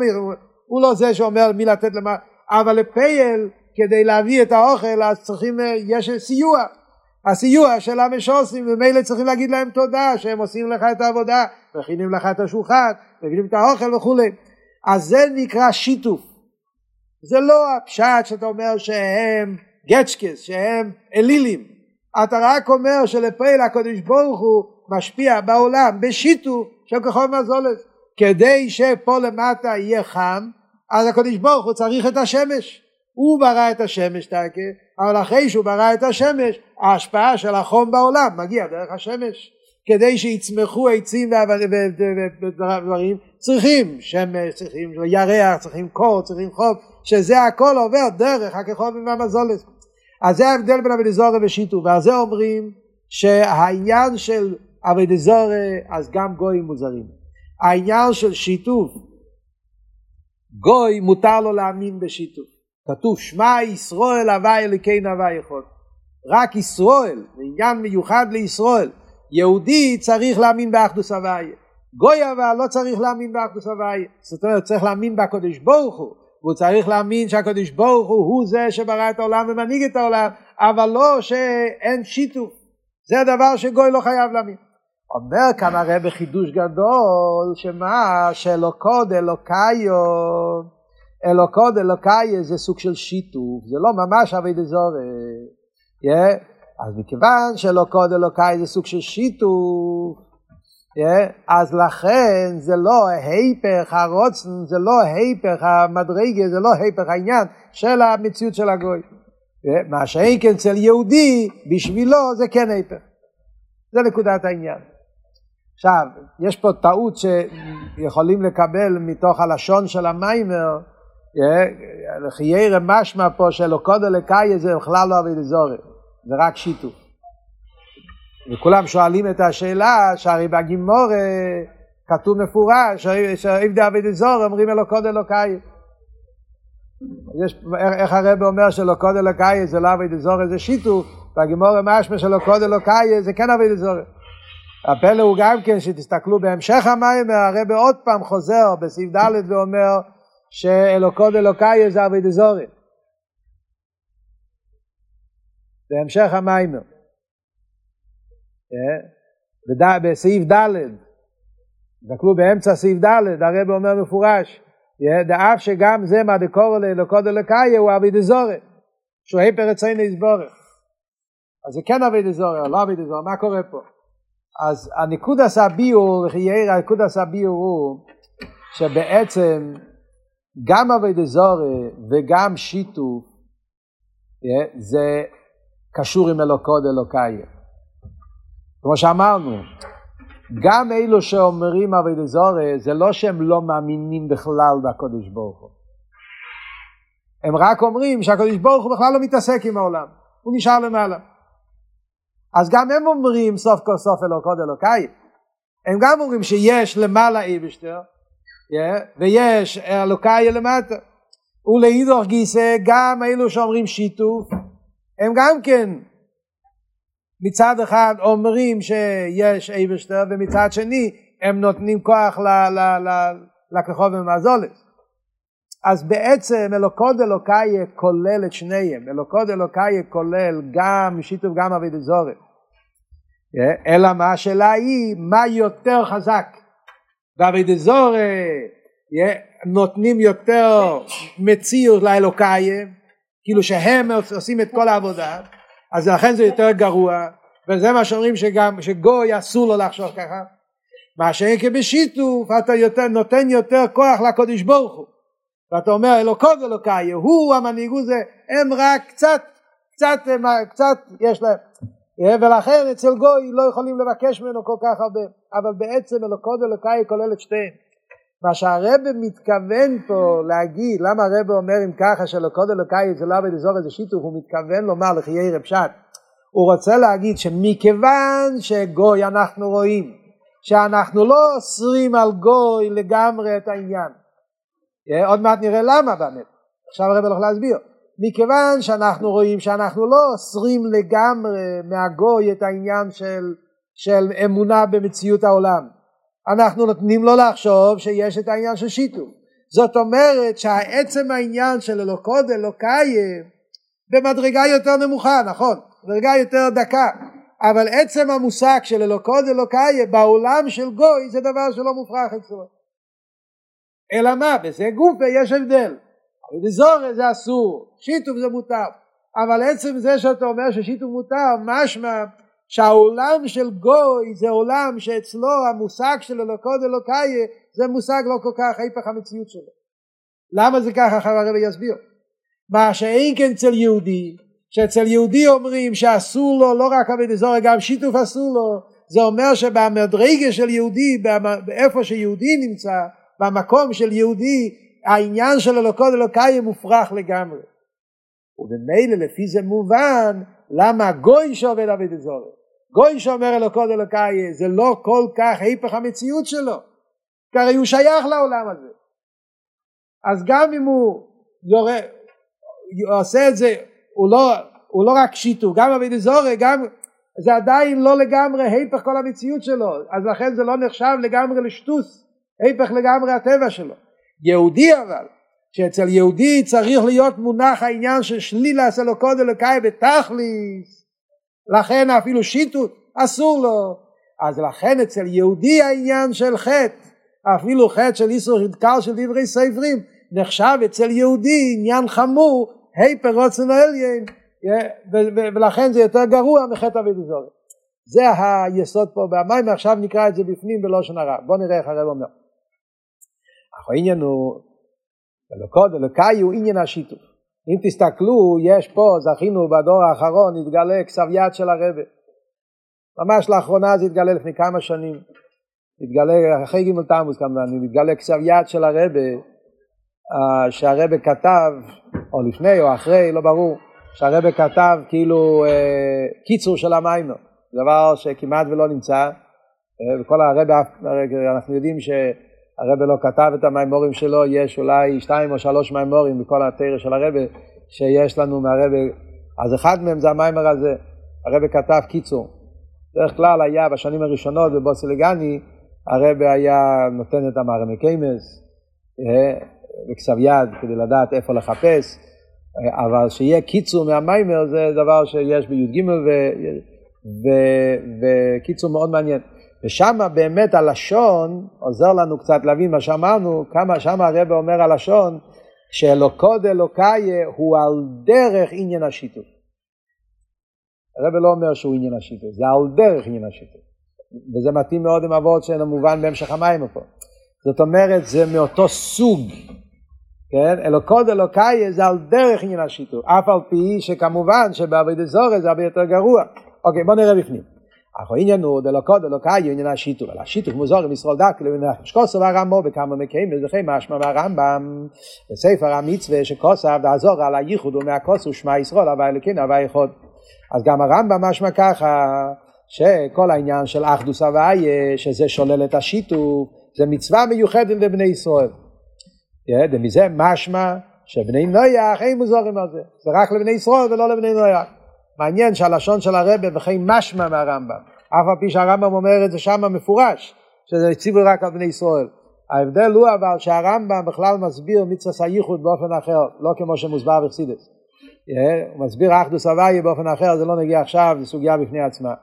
הוא לא זה שאומר מי לתת למה, אבל לפייל כדי להביא את האוכל אז צריכים, יש סיוע, הסיוע של המשוסים ומילא צריכים להגיד להם תודה שהם עושים לך את העבודה, מכינים לך את השולחן, מבינים את האוכל וכולי, אז זה נקרא שיתוף, זה לא הפשט שאתה אומר שהם גצ'קס שהם אלילים. אתה רק אומר שלפועל הקדוש ברוך הוא משפיע בעולם בשיתוף של כחוב מזולת. כדי שפה למטה יהיה חם אז הקדוש ברוך הוא צריך את השמש. הוא ברא את השמש תקה אבל אחרי שהוא ברא את השמש ההשפעה של החום בעולם מגיע דרך השמש. כדי שיצמחו עצים ודברים צריכים שמש, צריכים ירח, צריכים קור, צריכים חום, שזה הכל עובר דרך הכחובים והמזולת. אז זה ההבדל בין אבידזורי ושיתוף, ועל זה אומרים שהעניין של אבידזורי אז גם גויים מוזרים. העניין של שיתוף, גוי מותר לו להאמין בשיתוף. כתוב שמע ישראל הווי אלוקינו הווי יכול. רק ישראל, זה עניין מיוחד לישראל. יהודי צריך להאמין באחדוס הוויה. גוי אבל לא צריך להאמין באחדוס הוויה. זאת אומרת, צריך להאמין בקדוש ברוך הוא. והוא צריך להאמין שהקדוש ברוך הוא הוא זה שברא את העולם ומנהיג את העולם, אבל לא שאין שיתוף. זה הדבר שגוי לא חייב להאמין. אומר כאן הרי בחידוש גדול, שמה? שאלוקוד אלוקיו, אלוקוד אלוקיו זה סוג של שיתוף, זה לא ממש אבי דזורי. Yeah. אז מכיוון שאלוקוד אלוקאי זה סוג של שיתוף, yeah, אז לכן זה לא היפך הרוצן, זה לא היפך המדרגה, זה לא היפך העניין של המציאות של הגוי. Yeah, מה שאין כן אצל יהודי, בשבילו זה כן היפך. זה נקודת העניין. עכשיו, יש פה טעות שיכולים לקבל מתוך הלשון של המיימר, חיירא משמע פה שאלוקוד אלוקאי זה בכלל לא אבי דזורי. זה רק שיתוף. וכולם שואלים את השאלה, שהרי בגימור כתוב מפורש, שעבדי אבי דזור אומרים אלוקוד אלוקאי. יש, איך הרב אומר שלוקוד אלוקאי זה לא אבי דזור זה שיתוף, בגימור משמע שלוקוד אלוקאי זה כן אבי דזור. הפלא הוא גם כן שתסתכלו בהמשך המים, הרב עוד פעם חוזר בסעיף ד' ואומר שאלוקוד אלוקאי זה אבי דזורי. בהמשך המיימר. אה? בסעיף ד', תסתכלו באמצע סעיף ד', הרב אומר מפורש, אה? דאף שגם זה מה דקורא לאלוקוד אלוקאיה הוא אבי דזורי, שהוא היפר רצינו יסבורך. אז זה כן אבי דזורי, לא אבי דזורי, מה קורה פה? אז הנקודס הביור, יאיר הנקודס הביור הוא שבעצם גם אבי דזורי וגם שיתוף אה? זה קשור עם אלוקוד אלוקאי. כמו שאמרנו, גם אלו שאומרים אבי דזורי, זה לא שהם לא מאמינים בכלל בקודש ברוך הוא. הם רק אומרים שהקודש ברוך הוא בכלל לא מתעסק עם העולם, הוא נשאר למעלה. אז גם הם אומרים סוף כל סוף אלוקוד אלוקאי. הם גם אומרים שיש למעלה איבשטר, ויש אלוקאי למטה. ולאידוך גיסא גם אלו שאומרים שיתוף, הם גם כן מצד אחד אומרים שיש אייברשטר ומצד שני הם נותנים כוח לכחוב ומזולת. אז בעצם אלוקוד אלוקאי כולל את שניהם, אלוקוד אלוקאי כולל גם שיתוף גם אבי דזורת. אלא מה השאלה היא מה יותר חזק. ואבי דזורת נותנים יותר מציאות לאלוקאי כאילו שהם עושים את כל העבודה, אז לכן זה יותר גרוע, וזה מה שאומרים שגם, שגוי אסור לו לחשוב ככה. מה שאין כבשיתוף, אתה יותר, נותן יותר כוח לקודש ברוך הוא. ואתה אומר אלוקות אלוקאי, הוא המנהיגות זה, הם רק קצת, קצת, קצת יש להם. ולכן אצל גוי לא יכולים לבקש ממנו כל כך הרבה, אבל בעצם אלוקות אלוקאי כולל את שתיהם. מה שהרב מתכוון פה להגיד, למה הרב אומר אם ככה שלקוד אלוקאי זה לא עבד אזור איזה שיתוף, הוא מתכוון לומר לחיי רב שט. הוא רוצה להגיד שמכיוון שגוי אנחנו רואים שאנחנו לא אוסרים על גוי לגמרי את העניין. אה, עוד מעט נראה למה באמת. עכשיו הרב הולך להסביר. מכיוון שאנחנו רואים שאנחנו לא אוסרים לגמרי מהגוי את העניין של, של אמונה במציאות העולם. אנחנו נותנים לו לחשוב שיש את העניין של שיתוף. זאת אומרת שהעצם העניין של אלוקוד אלוקאי במדרגה יותר נמוכה, נכון, מדרגה יותר דקה, אבל עצם המושג של אלוקוד אלוקאי בעולם של גוי זה דבר שלא מופרך אצלו. אלא מה? בזה גופה יש הבדל. בזורי זה אסור, שיתוף זה מותר. אבל עצם זה שאתה אומר ששיתוף מותר, משמע שהעולם של גוי זה עולם שאצלו המושג של אלוקות אלוקאיה זה מושג לא כל כך היפך המציאות שלו. למה זה ככה אחר הרב יסביר? מה שאין כן אצל יהודי, שאצל יהודי אומרים שאסור לו לא רק עבד אזור גם שיתוף אסור לו, זה אומר שבמדרגה של יהודי, באיפה שיהודי נמצא, במקום של יהודי, העניין של אלוקות אלוקאי מופרך לגמרי. ובמילא לפי זה מובן למה גוי שעובד עבד אזור. גוי שאומר אלוקות אלוקאי זה לא כל כך היפך המציאות שלו, כי הרי הוא שייך לעולם הזה. אז גם אם הוא יורה, עושה את זה, הוא לא, הוא לא רק שיטו, גם אבי דזורי, גם, זה עדיין לא לגמרי היפך כל המציאות שלו, אז לכן זה לא נחשב לגמרי לשטוס, היפך לגמרי הטבע שלו. יהודי אבל, שאצל יהודי צריך להיות מונח העניין של שלילה סלוקוד אלוקאי בתכליס, לכן אפילו שיטות אסור לו, אז לכן אצל יהודי העניין של חטא אפילו חטא של איסור חדקל של דברי ספרים נחשב אצל יהודי עניין חמור היפר רוצן העליין ולכן זה יותר גרוע מחטא אבי דזורי זה היסוד פה במים עכשיו נקרא את זה בפנים בלושן הרע. בוא נראה איך הרב אומר העניין הוא אלוקות אלוקאי הוא עניין השיתוף. אם תסתכלו יש פה זכינו בדור האחרון התגלה כסב יד של הרבה. ממש לאחרונה זה התגלה לפני כמה שנים. מתגלה, אחרי גימל תמוז כמובן, מתגלה כסף יד של הרבה, uh, שהרבה כתב, או לפני או אחרי, לא ברור, שהרבה כתב כאילו uh, קיצור של המיימר, דבר שכמעט ולא נמצא, uh, וכל הרבה, אנחנו יודעים שהרבה לא כתב את המיימורים שלו, יש אולי שתיים או שלוש מיימורים בכל התרא של הרבה, שיש לנו מהרבה, אז אחד מהם זה המיימר הזה, הרבה כתב קיצור. בדרך כלל היה בשנים הראשונות בבוסלגני, הרבה היה נותן את המערמי קיימס בכסף יד כדי לדעת איפה לחפש, אבל שיהיה קיצור מהמיימר זה דבר שיש בי"ג וקיצור מאוד מעניין. ושם באמת הלשון עוזר לנו קצת להבין מה שאמרנו, כמה שם הרבה אומר הלשון שאלוקוד אלוקאי הוא על דרך עניין השיתוף. הרבה לא אומר שהוא עניין השיתוף, זה על דרך עניין השיתוף. וזה מתאים מאוד עם אבות שאין המובן בהמשך המים פה. זאת אומרת, זה מאותו סוג, כן? אלוקוד אלוקאי זה על דרך עניין השיתוף, אף על פי שכמובן שבעבודת זורז זה הרבה יותר גרוע. אוקיי, בוא נראה בפנים. אך העניין הוא דלוקוד אלוקאי עניין השיתוף, אבל השיתוף מוזר עם ישראל דק שכוסו הרמב"ם בכמה מקיים וזכי משמע מהרמב"ם בספר המצווה שכוסף דעזור על הייחוד ומהכוסו שמע ישראל הווה אלוקינו הווה ייחוד אז גם הרמב"ם משמע ככה שכל העניין של אחדוס הוויה, שזה שולל את השיתוף, זה מצווה מיוחדת לבני ישראל. ומזה משמע שבני נויח אין מוזורים על זה, זה רק לבני ישראל ולא לבני נויח. מעניין שהלשון של הרבה וכי משמע מהרמב"ם, אף על פי שהרמב"ם אומר את זה שם מפורש, שזה הציבו רק על בני ישראל. ההבדל הוא אבל שהרמב"ם בכלל מסביר מצווה הייחוד באופן אחר, לא כמו שמוסבר בחסידס. הוא מסביר אחדוס הוויה באופן אחר, זה לא נגיע עכשיו, זו סוגיה בפני עצמה.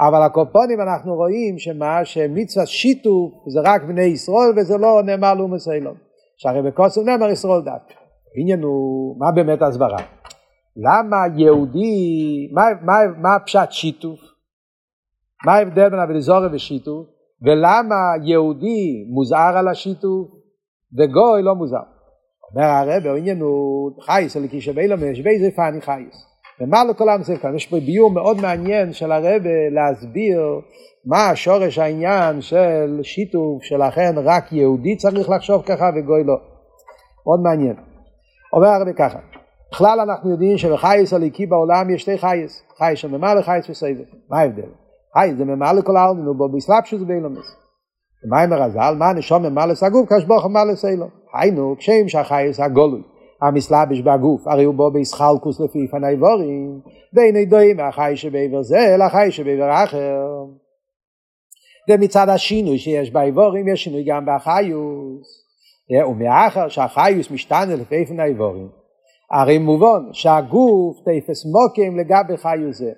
אבל הקופונים אנחנו רואים שמה שמצווה שיתוף זה רק בני ישראל וזה לא נאמר לאומס אילון. שהרי בקוסם נאמר ישראל דת. העניין הוא, מה באמת הסברה? למה יהודי, מה, מה, מה פשט שיתוף? מה ההבדל בין אביזורי ושיתוף? ולמה יהודי מוזר על השיתוף וגוי לא מוזר? אומר הרב, העניין הוא חייס, אלא כי שבאילום יש באיזה פאני חייס. ומה לכל עם זה כאן? יש פה ביור מאוד מעניין של הרבה להסביר מה השורש העניין של שיתוף שלכן רק יהודי צריך לחשוב ככה וגוי לא. מאוד מעניין. אומר הרבה ככה, בכלל אנחנו יודעים שבחייס הליקי בעולם יש שתי חייס, חייס של ממלא חייס וסבב. מה ההבדל? חייס זה ממלא כל העלמין ובו בסלאפשוס באילומס. ומה עם הרז"ל? מה נשום ממלא סגוף כשבוך ממלא סילום. היינו כשם שהחייס הגולוי. המסלבש בגוף, הרי הוא בו בישחלקוס לפי פני וורים, בין עדויים מהחי שבעבר זה לחי שבעבר אחר. ומצד השינוי שיש באיבורים, יש שינוי גם באחיוס. ומאחר שהחיוס משתנה לפי פני איבורים, הרי מובן שהגוף תפס מוקים לגבי חיוס זה,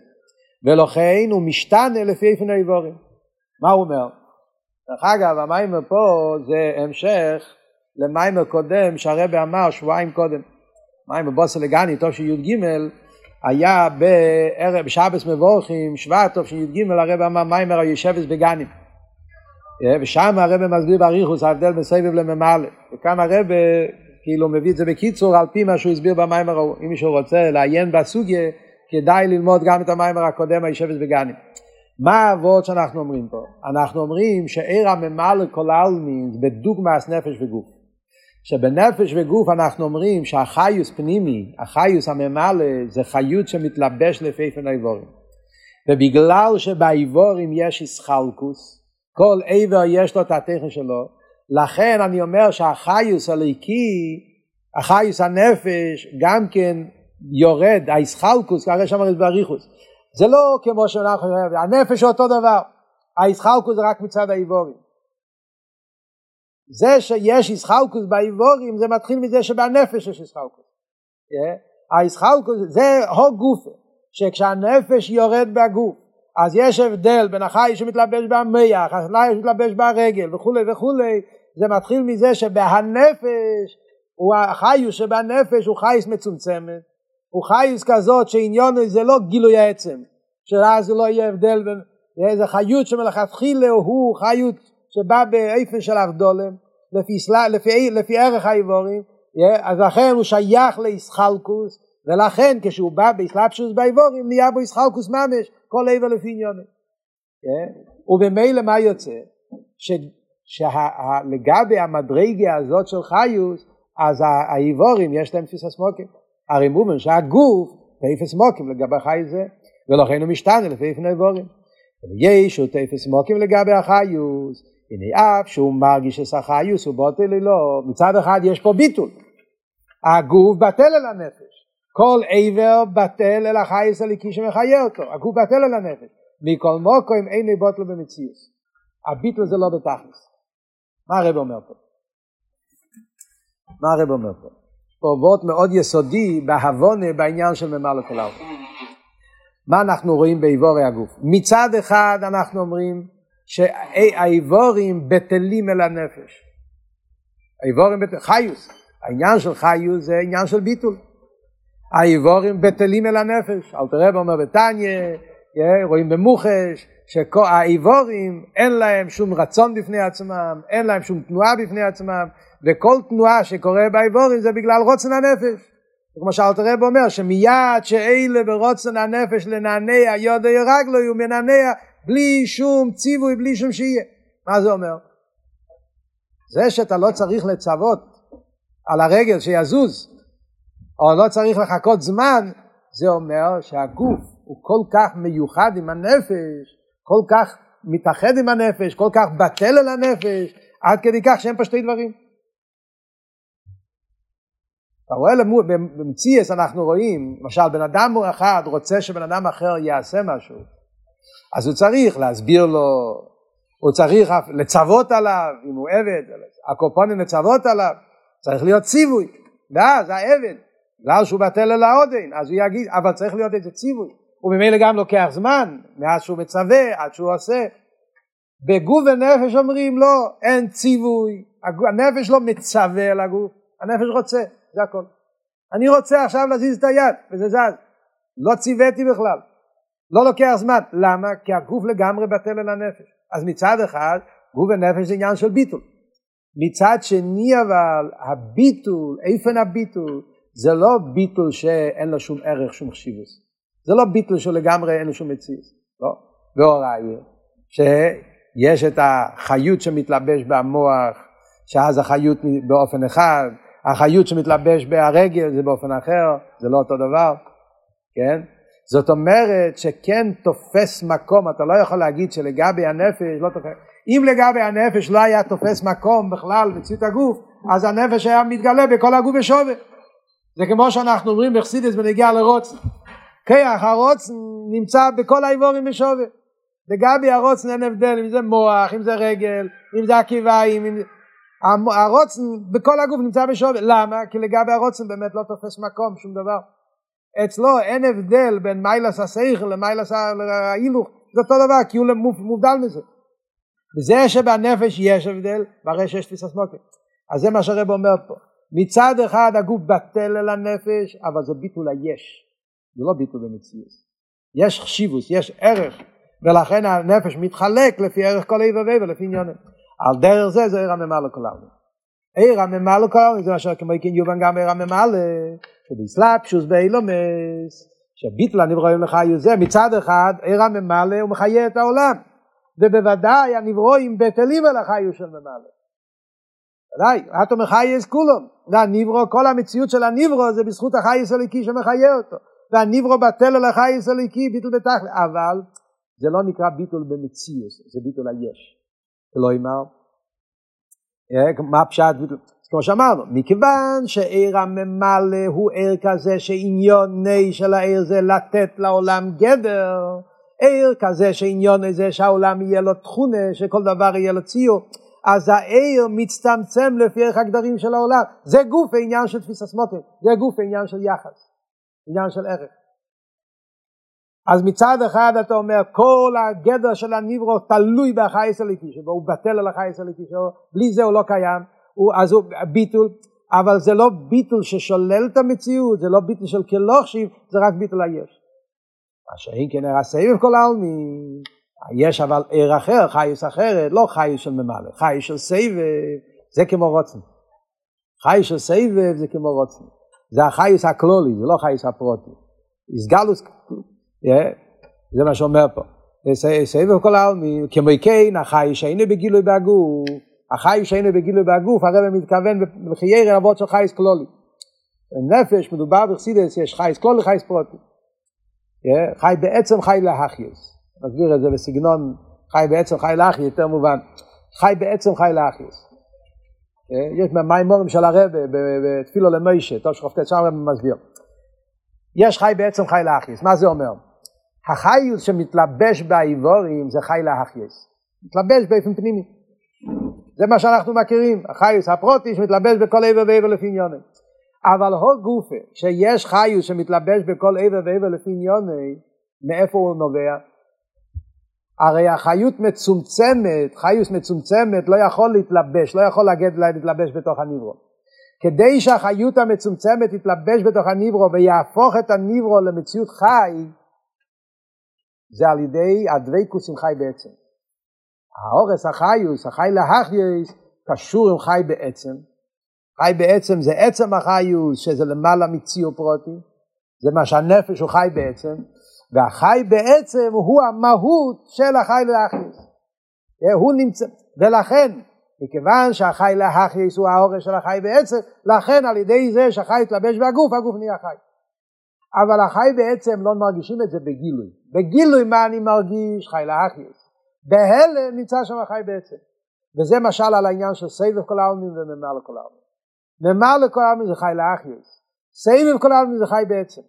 ולכן הוא משתנה לפי פני איבורים. מה הוא אומר? דרך אגב, המים פה זה המשך למיימר קודם שהרבא אמר שבועיים קודם. מיימר בוסר לגני, טוב שי"ג, היה בערב, בשבס מבורכים, שבט טוב שי"ג הרב אמר מיימר היושבס בגנים. ושם הרב מסביר באריכוס ההבדל בין סבב לממלא. וכאן הרב כאילו מביא את זה בקיצור על פי מה שהוא הסביר במיימר ההוא. אם מישהו רוצה לעיין בסוגיה, כדאי ללמוד גם את המיימר הקודם היושבס בגנים. מה העבוד שאנחנו אומרים פה? אנחנו אומרים שעיר הממלא כל העלמין בדוגמאס נפש וגוף. שבנפש וגוף אנחנו אומרים שהחיוס פנימי, החיוס הממלא, זה חיות שמתלבש לפי פן האיבורים. ובגלל שבאיבורים יש איסחלקוס, כל עבר יש לו את הטכן שלו, לכן אני אומר שהחיוס הליקי, החיוס הנפש, גם כן יורד, האיסחלקוס, שאמר את באריכוס. זה לא כמו שאנחנו, הנפש אותו דבר, האיסחלקוס זה רק מצד האיבורים. זה שיש איסחלקוס באיבורים זה מתחיל מזה שבנפש יש איסחלקוס. Yeah. האיסחלקוס זה הו גופה, שכשהנפש יורד בגוף אז יש הבדל בין החי שמתלבש במח, החי שמתלבש ברגל וכולי וכולי, זה מתחיל מזה שבהנפש, הוא החיוס שבנפש הוא חייס מצומצמת, הוא חייס כזאת שעניון זה לא גילוי העצם, שאז לא יהיה הבדל בין, זה חיות שמלכתחילה הוא חיות שבא באיפן של אבדולם, לפי, לפי, לפי ערך האיבורים, אז לכן הוא שייך לאיסחלקוס, ולכן כשהוא בא באסלאפשוס באיבורים נהיה בו איסחלקוס ממש, כל עבר לפי עניונו. ובמילא מה יוצא? שלגבי המדרגה הזאת של חיוס, אז האיבורים יש להם תפיסה סמוקים. הרי מובן שהגוף תפס מוקים לגבי חי זה, ולכן הוא משתנה לפי איפן האיבורים. יש הוא תפס מוקים לגבי החיוס, הנה אף שהוא מרגיש שסחיוס הוא בוטל לא, מצד אחד יש פה ביטול. הגוף בטל אל הנפש. כל עבר בטל אל החייס הליקי שמחיה אותו. הגוף בטל אל הנפש. מכל מוקוים אין בוטל במציאוס. הביטול זה לא בתכלס. מה הרב אומר פה? מה הרב אומר פה? פה וורט מאוד יסודי בהבונה בעניין של ממלא כל העולם. מה אנחנו רואים באיבורי הגוף? מצד אחד אנחנו אומרים שהאיבורים בטלים אל הנפש. האיבורים בטלים, חיוס. העניין של חיוס זה עניין של ביטול. האיבורים בטלים אל הנפש. אל תראה אומר בתניא, רואים במוחש, שהאיבורים אין להם שום רצון בפני עצמם, אין להם שום תנועה בפני עצמם, וכל תנועה שקורה באיבורים זה בגלל רוצן הנפש. כמו שאלתר רב אומר שמיד שאלה ברוצן הנפש לנענע יודו ירגלו הוא מנענע בלי שום ציווי, בלי שום שיהיה. מה זה אומר? זה שאתה לא צריך לצוות על הרגל שיזוז, או לא צריך לחכות זמן, זה אומר שהגוף הוא כל כך מיוחד עם הנפש, כל כך מתאחד עם הנפש, כל כך בטל על הנפש, עד כדי כך שאין פה שתי דברים. אתה רואה במציאס אנחנו רואים, למשל בן אדם אחד רוצה שבן אדם אחר יעשה משהו, אז הוא צריך להסביר לו, הוא צריך לצוות עליו, אם הוא עבד, הקופונים לצוות עליו, צריך להיות ציווי, ואז העבד, בגלל שהוא בטל אל העודן, אז הוא יגיד, אבל צריך להיות איזה ציווי, וממילא גם לוקח זמן, מאז שהוא מצווה, עד שהוא עושה. בגוף ונפש אומרים לא, אין ציווי, הנפש לא מצווה על הגוף, הנפש רוצה, זה הכל. אני רוצה עכשיו להזיז את היד, וזה זז. לא ציוויתי בכלל. לא לוקח זמן. למה? כי הגוף לגמרי בטל אל הנפש. אז מצד אחד, גוף ונפש זה עניין של ביטול. מצד שני אבל, הביטול, איפן הביטול, זה לא ביטול שאין לו שום ערך, שום חשיבוס. זה לא ביטול שלגמרי אין לו שום מציאות. לא. והוראי, שיש את החיות שמתלבש במוח, שאז החיות באופן אחד, החיות שמתלבש בהרגל זה באופן אחר, זה לא אותו דבר, כן? זאת אומרת שכן תופס מקום, אתה לא יכול להגיד שלגבי הנפש לא תופס, אם לגבי הנפש לא היה תופס מקום בכלל בציאות הגוף, אז הנפש היה מתגלה בכל הגוף ושווה. זה כמו שאנחנו אומרים בחסידס בנגיע לרוצן. כיח הרוצן נמצא בכל האיבורים בשווה. לגבי הרוצן אין הבדל אם זה מוח, אם זה רגל, אם זה עקיביים, אם... הרוצן בכל הגוף נמצא בשווה. למה? כי לגבי הרוצן באמת לא תופס מקום, שום דבר. אצלו אין הבדל בין מיילס השכל למיילס ההילוך, זה אותו דבר, כי הוא מובדל מזה. וזה שבנפש יש הבדל, והרי שיש תפיסת מוקר. אז זה מה שהרב אומר פה. מצד אחד הגוף בטל אל הנפש, אבל זה ביטול היש. זה לא ביטול במציאות. יש חשיבוס, יש ערך, ולכן הנפש מתחלק לפי ערך כל איבר ואיבר, לפי עניונים. על דרך זה זה עיר הממלא כל העולם. עיר הממלא כל העולם זה מה כמו כן יובן גם עיר הממלא, שבסלאפשוס באילומס, שביטל הנברואים לחיוס זה מצד אחד עיר הממלא הוא מחיה את העולם, ובוודאי הנברואים בטלים על החיוס של ממלא. ודאי, אטום מחייס כולו, והנברו, כל המציאות של הנברו זה בזכות החייס הליקי שמחיה אותו, והנברו בטל על החייס הליקי ביטול בתכלי, אבל זה לא נקרא ביטול במציאות, זה ביטול היש. לא אמר, מה פשט ביטול? כמו שאמרנו, מכיוון שעיר הממלא הוא עיר כזה שעניוני של העיר זה לתת לעולם גדר, עיר כזה שעניוני זה שהעולם יהיה לו תכונה, שכל דבר יהיה לו ציור, אז העיר מצטמצם לפי ערך הגדרים של העולם. זה גוף העניין של תפיסה סמוטר, זה גוף העניין של יחס, עניין של ערך. אז מצד אחד אתה אומר כל הגדר של הניברו תלוי בחייס שבו הוא בטל על החייס שלו בלי זה הוא לא קיים הוא, אז הוא ביטול אבל זה לא ביטול ששולל את המציאות זה לא ביטול של כלוכשיב זה רק ביטול היש. מה שאין כן ער הסבב כל העלמין יש אבל ער אחר חייס אחרת לא חייס של ממלא חייס של סבב זה כמו רוצן. חייס של סבב זה כמו רוצן. זה החייס הכלולי זה לא חייס הפרוטי. איסגלוס זה מה שאומר פה. סבב כל העלמין, כמו כן, החי שאינו בגילוי בגוף, החי שאינו בגילוי בגוף, הרב מתכוון בחיי רבות של חייס כלולי. נפש, מדובר בחסידס, יש חייס כלולי, חייס פרוטי. חי בעצם חי להחייס. מסביר את זה בסגנון חי בעצם חי להחייס, יותר מובן. חי בעצם חי להחייס. יש מהמימורים של הרב בתפילו למוישה, טוב שחופטת שם מסביר. יש חי בעצם חי להחייס, מה זה אומר? החיוס שמתלבש באיבורים זה חי להחייס. מתלבש באופן פנימי. זה מה שאנחנו מכירים, החיוס הפרוטי שמתלבש בכל עבר ועבר לפי עניוני. אבל הו גופה, שיש חיוס שמתלבש בכל עבר ועבר לפי עניוני, מאיפה הוא נובע? הרי החיות מצומצמת, חיוס מצומצמת, לא יכול להתלבש, לא יכול להגיד להתלבש בתוך הניברו. כדי שהחיות המצומצמת תתלבש בתוך הניברו ויהפוך את הניברו למציאות חי, זה על ידי הדבקוס עם חי בעצם. האורס החיוס, החי להחייס, קשור עם חי בעצם. חי בעצם זה עצם החיוס, שזה למעלה מציור פרוטי, זה מה שהנפש הוא חי בעצם, והחי בעצם הוא המהות של החי להחייס. הוא נמצא, ולכן, מכיוון שהחי להחייס הוא האורס של החי בעצם, לכן על ידי זה שהחי התלבש בגוף, הגוף נהיה חי. אבל החי בעצם לא מרגישים את זה בגילוי. בגילוי מה אני מרגיש? חי לאחיוס. בהלם נמצא שם החי בעצם. וזה משל על העניין של סבב כל העלמין וממר לכל העלמין. ממר לכל העלמין זה חי לאחיוס. סבב כל העלמין זה חי בעצם.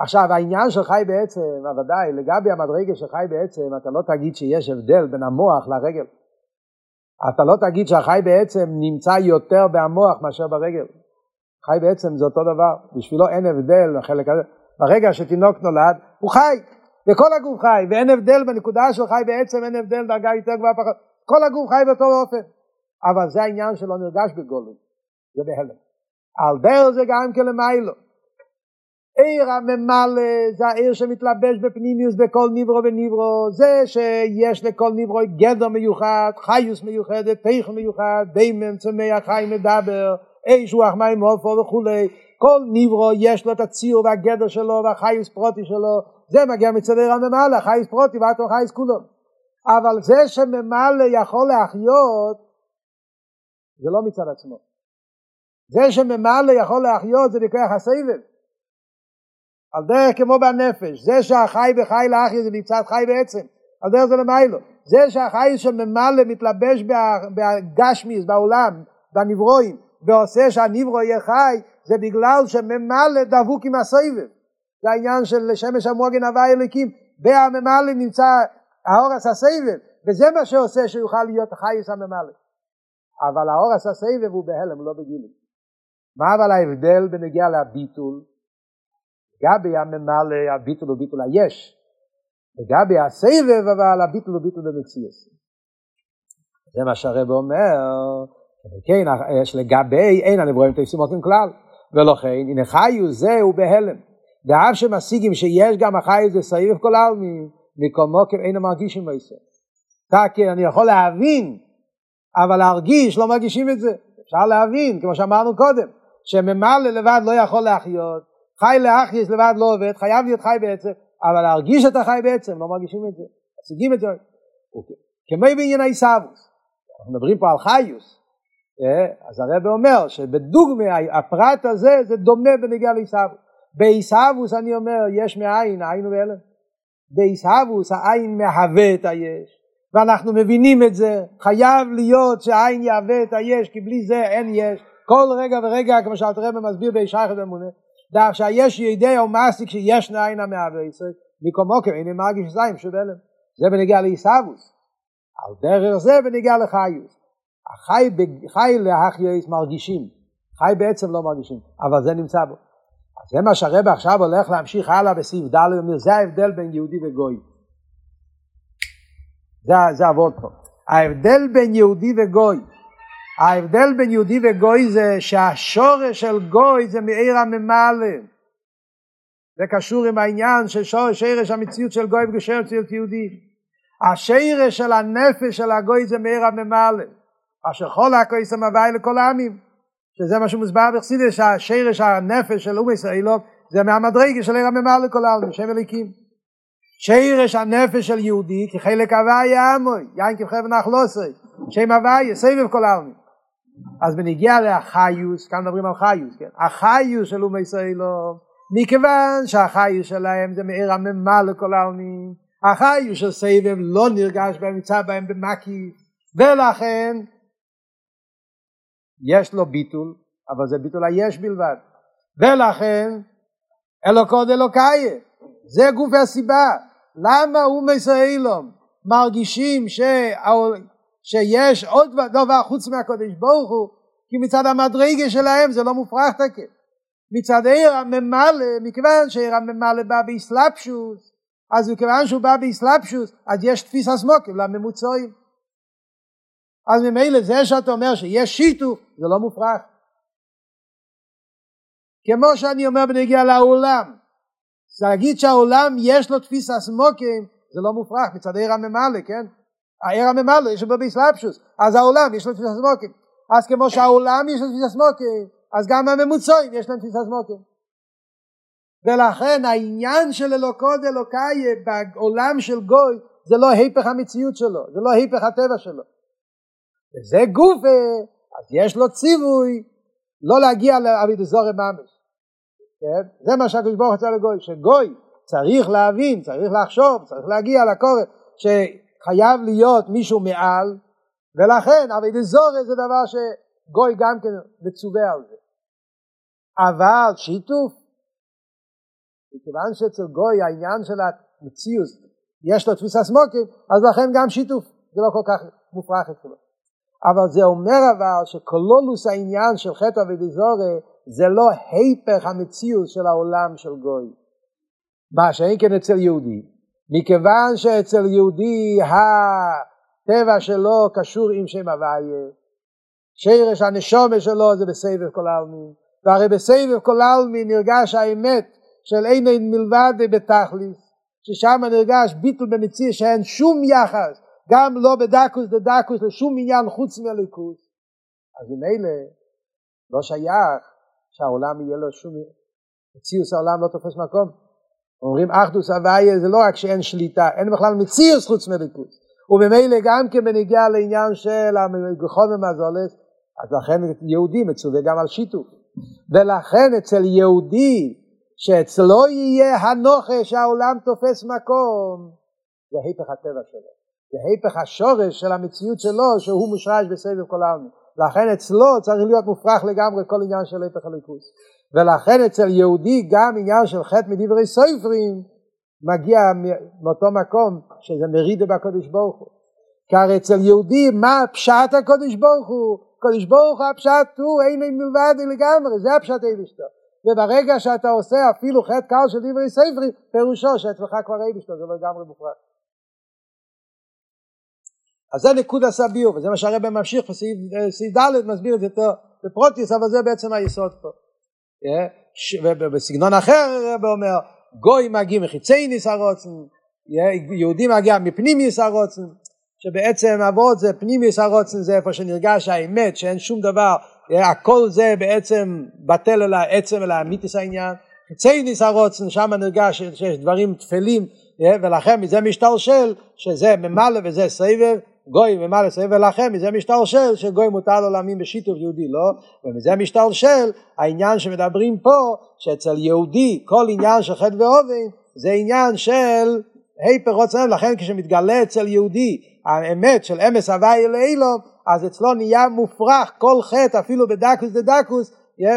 עכשיו העניין של חי בעצם, ודאי, לגבי המדרגה של חי בעצם, אתה לא תגיד שיש הבדל בין המוח לרגל. אתה לא תגיד שהחי בעצם נמצא יותר במוח מאשר ברגל. חי בעצם זה אותו דבר, בשבילו אין הבדל בחלק הזה, ברגע שתינוק נולד הוא חי, וכל הגוף חי, ואין הבדל בנקודה של חי בעצם, אין הבדל דרגה יותר גבוהה פחות, כל הגוף חי באותו אופן, אבל זה העניין שלא נרגש בגולם, זה בהלם. על דרך זה גם כן למיילו. עיר הממלא זה העיר שמתלבש בפנימיוס בכל ניברו וניברו, זה שיש לכל ניברו גדר מיוחד, חיוס מיוחדת, תיכו מיוחד, דיימם, צמח, חי מדבר, אש רוח מים עופו וכולי, כל ניברו יש לו את הציור והגדר שלו והחייס פרוטי שלו, זה מגיע מצד עיר הממלא, חייס פרוטי ואתו חייס כולו. אבל זה שממלא יכול להחיות, זה לא מצד עצמו. זה שממלא יכול להחיות זה בכוח הסבל. על דרך כמו בנפש, זה שהחי בחי להחי זה מצד חי בעצם, על דרך זה למיילו. זה שהחי שממלא מתלבש בגשמיס, בעולם, בנברואים, ועושה שהניברו יהיה חי, זה בגלל שממלא דבוק עם הסבב. זה העניין של שמש המוגן הוואי אליקים, בהממלא נמצא האורס הסבב, וזה מה שעושה שיוכל להיות חייס הממלא. אבל האורס הסבב הוא בהלם, לא בגילים. מה אבל ההבדל בנגיע לביטול? לגבי הממלא, הביטול הוא ביטול היש. לגבי הסבב, אבל הביטול הוא ביטול במציאס. זה מה שהרב אומר, כן, יש לגבי אין הנברואים תפסים אותם כלל, ולכן הנה חיו זהו בהלם. ואף שמשיגים שיש גם החי זה סעיף כל העלמין, מכל מוקר אין המרגישים בישראל. כי אני יכול להבין, אבל להרגיש לא מרגישים את זה. אפשר להבין, כמו שאמרנו קודם, שממלא לבד לא יכול להחיות, חי להחייס לבד לא עובד, חייב להיות חי בעצם, אבל להרגיש את החי בעצם, לא מרגישים את זה. משיגים את זה. אוקיי. כמו בעניין העיסאוווס, אנחנו מדברים פה על חיוס? אז הרב אומר שבדוגמא הפרט הזה זה דומה בנגיע לעיסאוווס. בעיסאוווס אני אומר יש מאין, העין הוא. בעיסאוווס העין מהווה את היש, ואנחנו מבינים את זה, חייב להיות שהעין יהווה את היש, כי בלי זה אין יש. כל רגע ורגע, כמו שאלת רב מסביר בישייכת אמונה, דרך שהיש ידע או מעסיק שיש נעין המהווה ישראל, מקומו כמין מרגיש זין שבלם. זה בנגיע לעיסאוווס. על דרך זה בנגיע לחיוס. החי חי להחייס מרגישים, חי בעצם לא מרגישים, אבל זה נמצא בו. אז זה מה שהרבא עכשיו הולך להמשיך הלאה בסעיף ד', אומר זה ההבדל בין יהודי וגוי. זה, זה עבוד פה. ההבדל בין יהודי וגוי, ההבדל בין יהודי וגוי זה שהשורש של גוי זה מעיר הממלא. זה קשור עם העניין של שורש, המציאות של גוי וגשר מציאות יהודי. השרש של הנפש של הגוי זה מעיר הממלא. אשר כל הכויס המוואי לכל העמים. שזה מה שמוסבר בחסידס, שהשרש הנפש של אום ישראלו זה מהמדרגה של עיר הממלא לכל העמים, שם אליקים. שרש הנפש של יהודי כחלק הוויה עמוי, יין כבחר ונחלוסי, שם הוויה, סבב כל העמים. אז בנגיע לאחיוס, כאן מדברים על חיוס, כן? החיוס של אום ישראלו, מכיוון שהחיוס שלהם זה מעיר הממלא לכל העמים, החיוס של סבב לא נרגש בהם, נמצא בהם במקיף, ולכן יש לו ביטול, אבל זה ביטול היש בלבד. ולכן אלוקוד אלוקאיה, זה גוף הסיבה. למה הוא מסעילום מרגישים ש... שיש עוד דבר חוץ מהקודש ברוך הוא, כי מצד המדרגה שלהם זה לא מופרך תקף. מצד עיר הממלא, מכיוון שעיר הממלא בא באסלאפשוס, אז מכיוון שהוא בא באסלאפשוס, אז יש תפיסה סמוקים לממוצעים. אז ממילא זה שאתה אומר שיש שיתוף זה לא מופרך. כמו שאני אומר בנגיע לעולם, להגיד שהעולם יש לו תפיסה סמוקים זה לא מופרך מצד עיר הממלא, כן? העיר הממלא יש לו באסלאפשוס, אז העולם יש לו תפיסה סמוקים. אז כמו שהעולם יש לו תפיסה סמוקים, אז גם הממוצעים יש להם תפיסה סמוקים. ולכן העניין של אלוקוד אלוקאי בעולם של גוי זה לא היפך המציאות שלו, זה לא היפך הטבע שלו. וזה גופה, אז יש לו ציווי לא להגיע לאבידזורי ממש. כן? זה מה שהקדוש ברוך הוא לגוי, שגוי צריך להבין, צריך לחשוב, צריך להגיע לקורא, שחייב להיות מישהו מעל, ולכן אבידזורי זה דבר שגוי גם כן מצווה על זה. אבל שיתוף, מכיוון שאצל גוי העניין של המציאות יש לו תפיסה סמוקים, אז לכן גם שיתוף זה לא כל כך מופרך אצלו. אבל זה אומר אבל שקולולוס העניין של חטא ודזורי זה לא היפך המציאות של העולם של גוי. מה שאין כן אצל יהודי. מכיוון שאצל יהודי הטבע שלו קשור עם שם הוויה, שרש הנשומה שלו זה בסבב כל העלמין, והרי בסבב כל העלמין נרגש האמת של אין אין מלבד בתכליס, ששם נרגש ביטל במציאות שאין שום יחס גם לא בדקוס דדקוס לשום עניין חוץ מהליכוס אז ממילא לא שייך שהעולם יהיה לו שום מציאוס העולם לא תופס מקום. אומרים אחדוס הוויה זה לא רק שאין שליטה אין בכלל מציאוס חוץ מהליכוס וממילא גם כן בנגיע לעניין של הגחון ומזולס אז לכן יהודי מצווה גם על שיתוף. ולכן אצל יהודי שאצלו יהיה הנוכה שהעולם תופס מקום זה היפך הטבע שלו זה היפך השורש של המציאות שלו שהוא מושרש בסבב כל העלמין לכן אצלו צריך להיות מופרך לגמרי כל עניין של היפך הליכוס. ולכן אצל יהודי גם עניין של חטא מדברי סופרים מגיע מאותו מקום שזה מרידה בקודש ברוך הוא. כי אצל יהודי מה פשט הקודש ברוך הוא? קודש ברוך הוא הפשט הוא אין מלבד לגמרי זה הפשט אבשתו וברגע שאתה עושה אפילו חטא קל של דברי ספרים פירושו שאצלך כבר אבשתו זה לא לגמרי מופרך אז זה נקוד הסביר, וזה מה שהרבא ממשיך בסעיף ד' מסביר את זה יותר בפרוטיס, אבל זה בעצם היסוד פה. ובסגנון אחר הרב אומר גוי מגיע מחיצי ניס הרוצן יהודי מגיע מפנימיס הרוצן שבעצם אבות זה פנימיס הרוצן זה איפה שנרגש האמת שאין שום דבר הכל זה בעצם בטל אל העצם אל האמיתיס העניין. חיצי ניס הרוצן שם נרגש שיש דברים תפלים ולכן מזה משתלשל שזה ממלא וזה סבב גוי ממלא סבב ולכן מזה משתלשל שגוי מותר לו להאמין בשיתוף יהודי לא? ומזה משתלשל העניין שמדברים פה שאצל יהודי כל עניין של חטא ואובן זה עניין של היפר רוצה לכן כשמתגלה אצל יהודי האמת של אמס הוואי אלוהילום אז אצלו נהיה מופרך כל חטא אפילו בדקוס דדקוס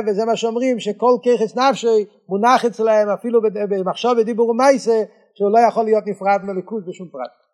וזה מה שאומרים שכל ככס נפשי מונח אצלהם אפילו במחשוב ודיבור ומייסה שהוא לא יכול להיות נפרד מליכוז בשום פרט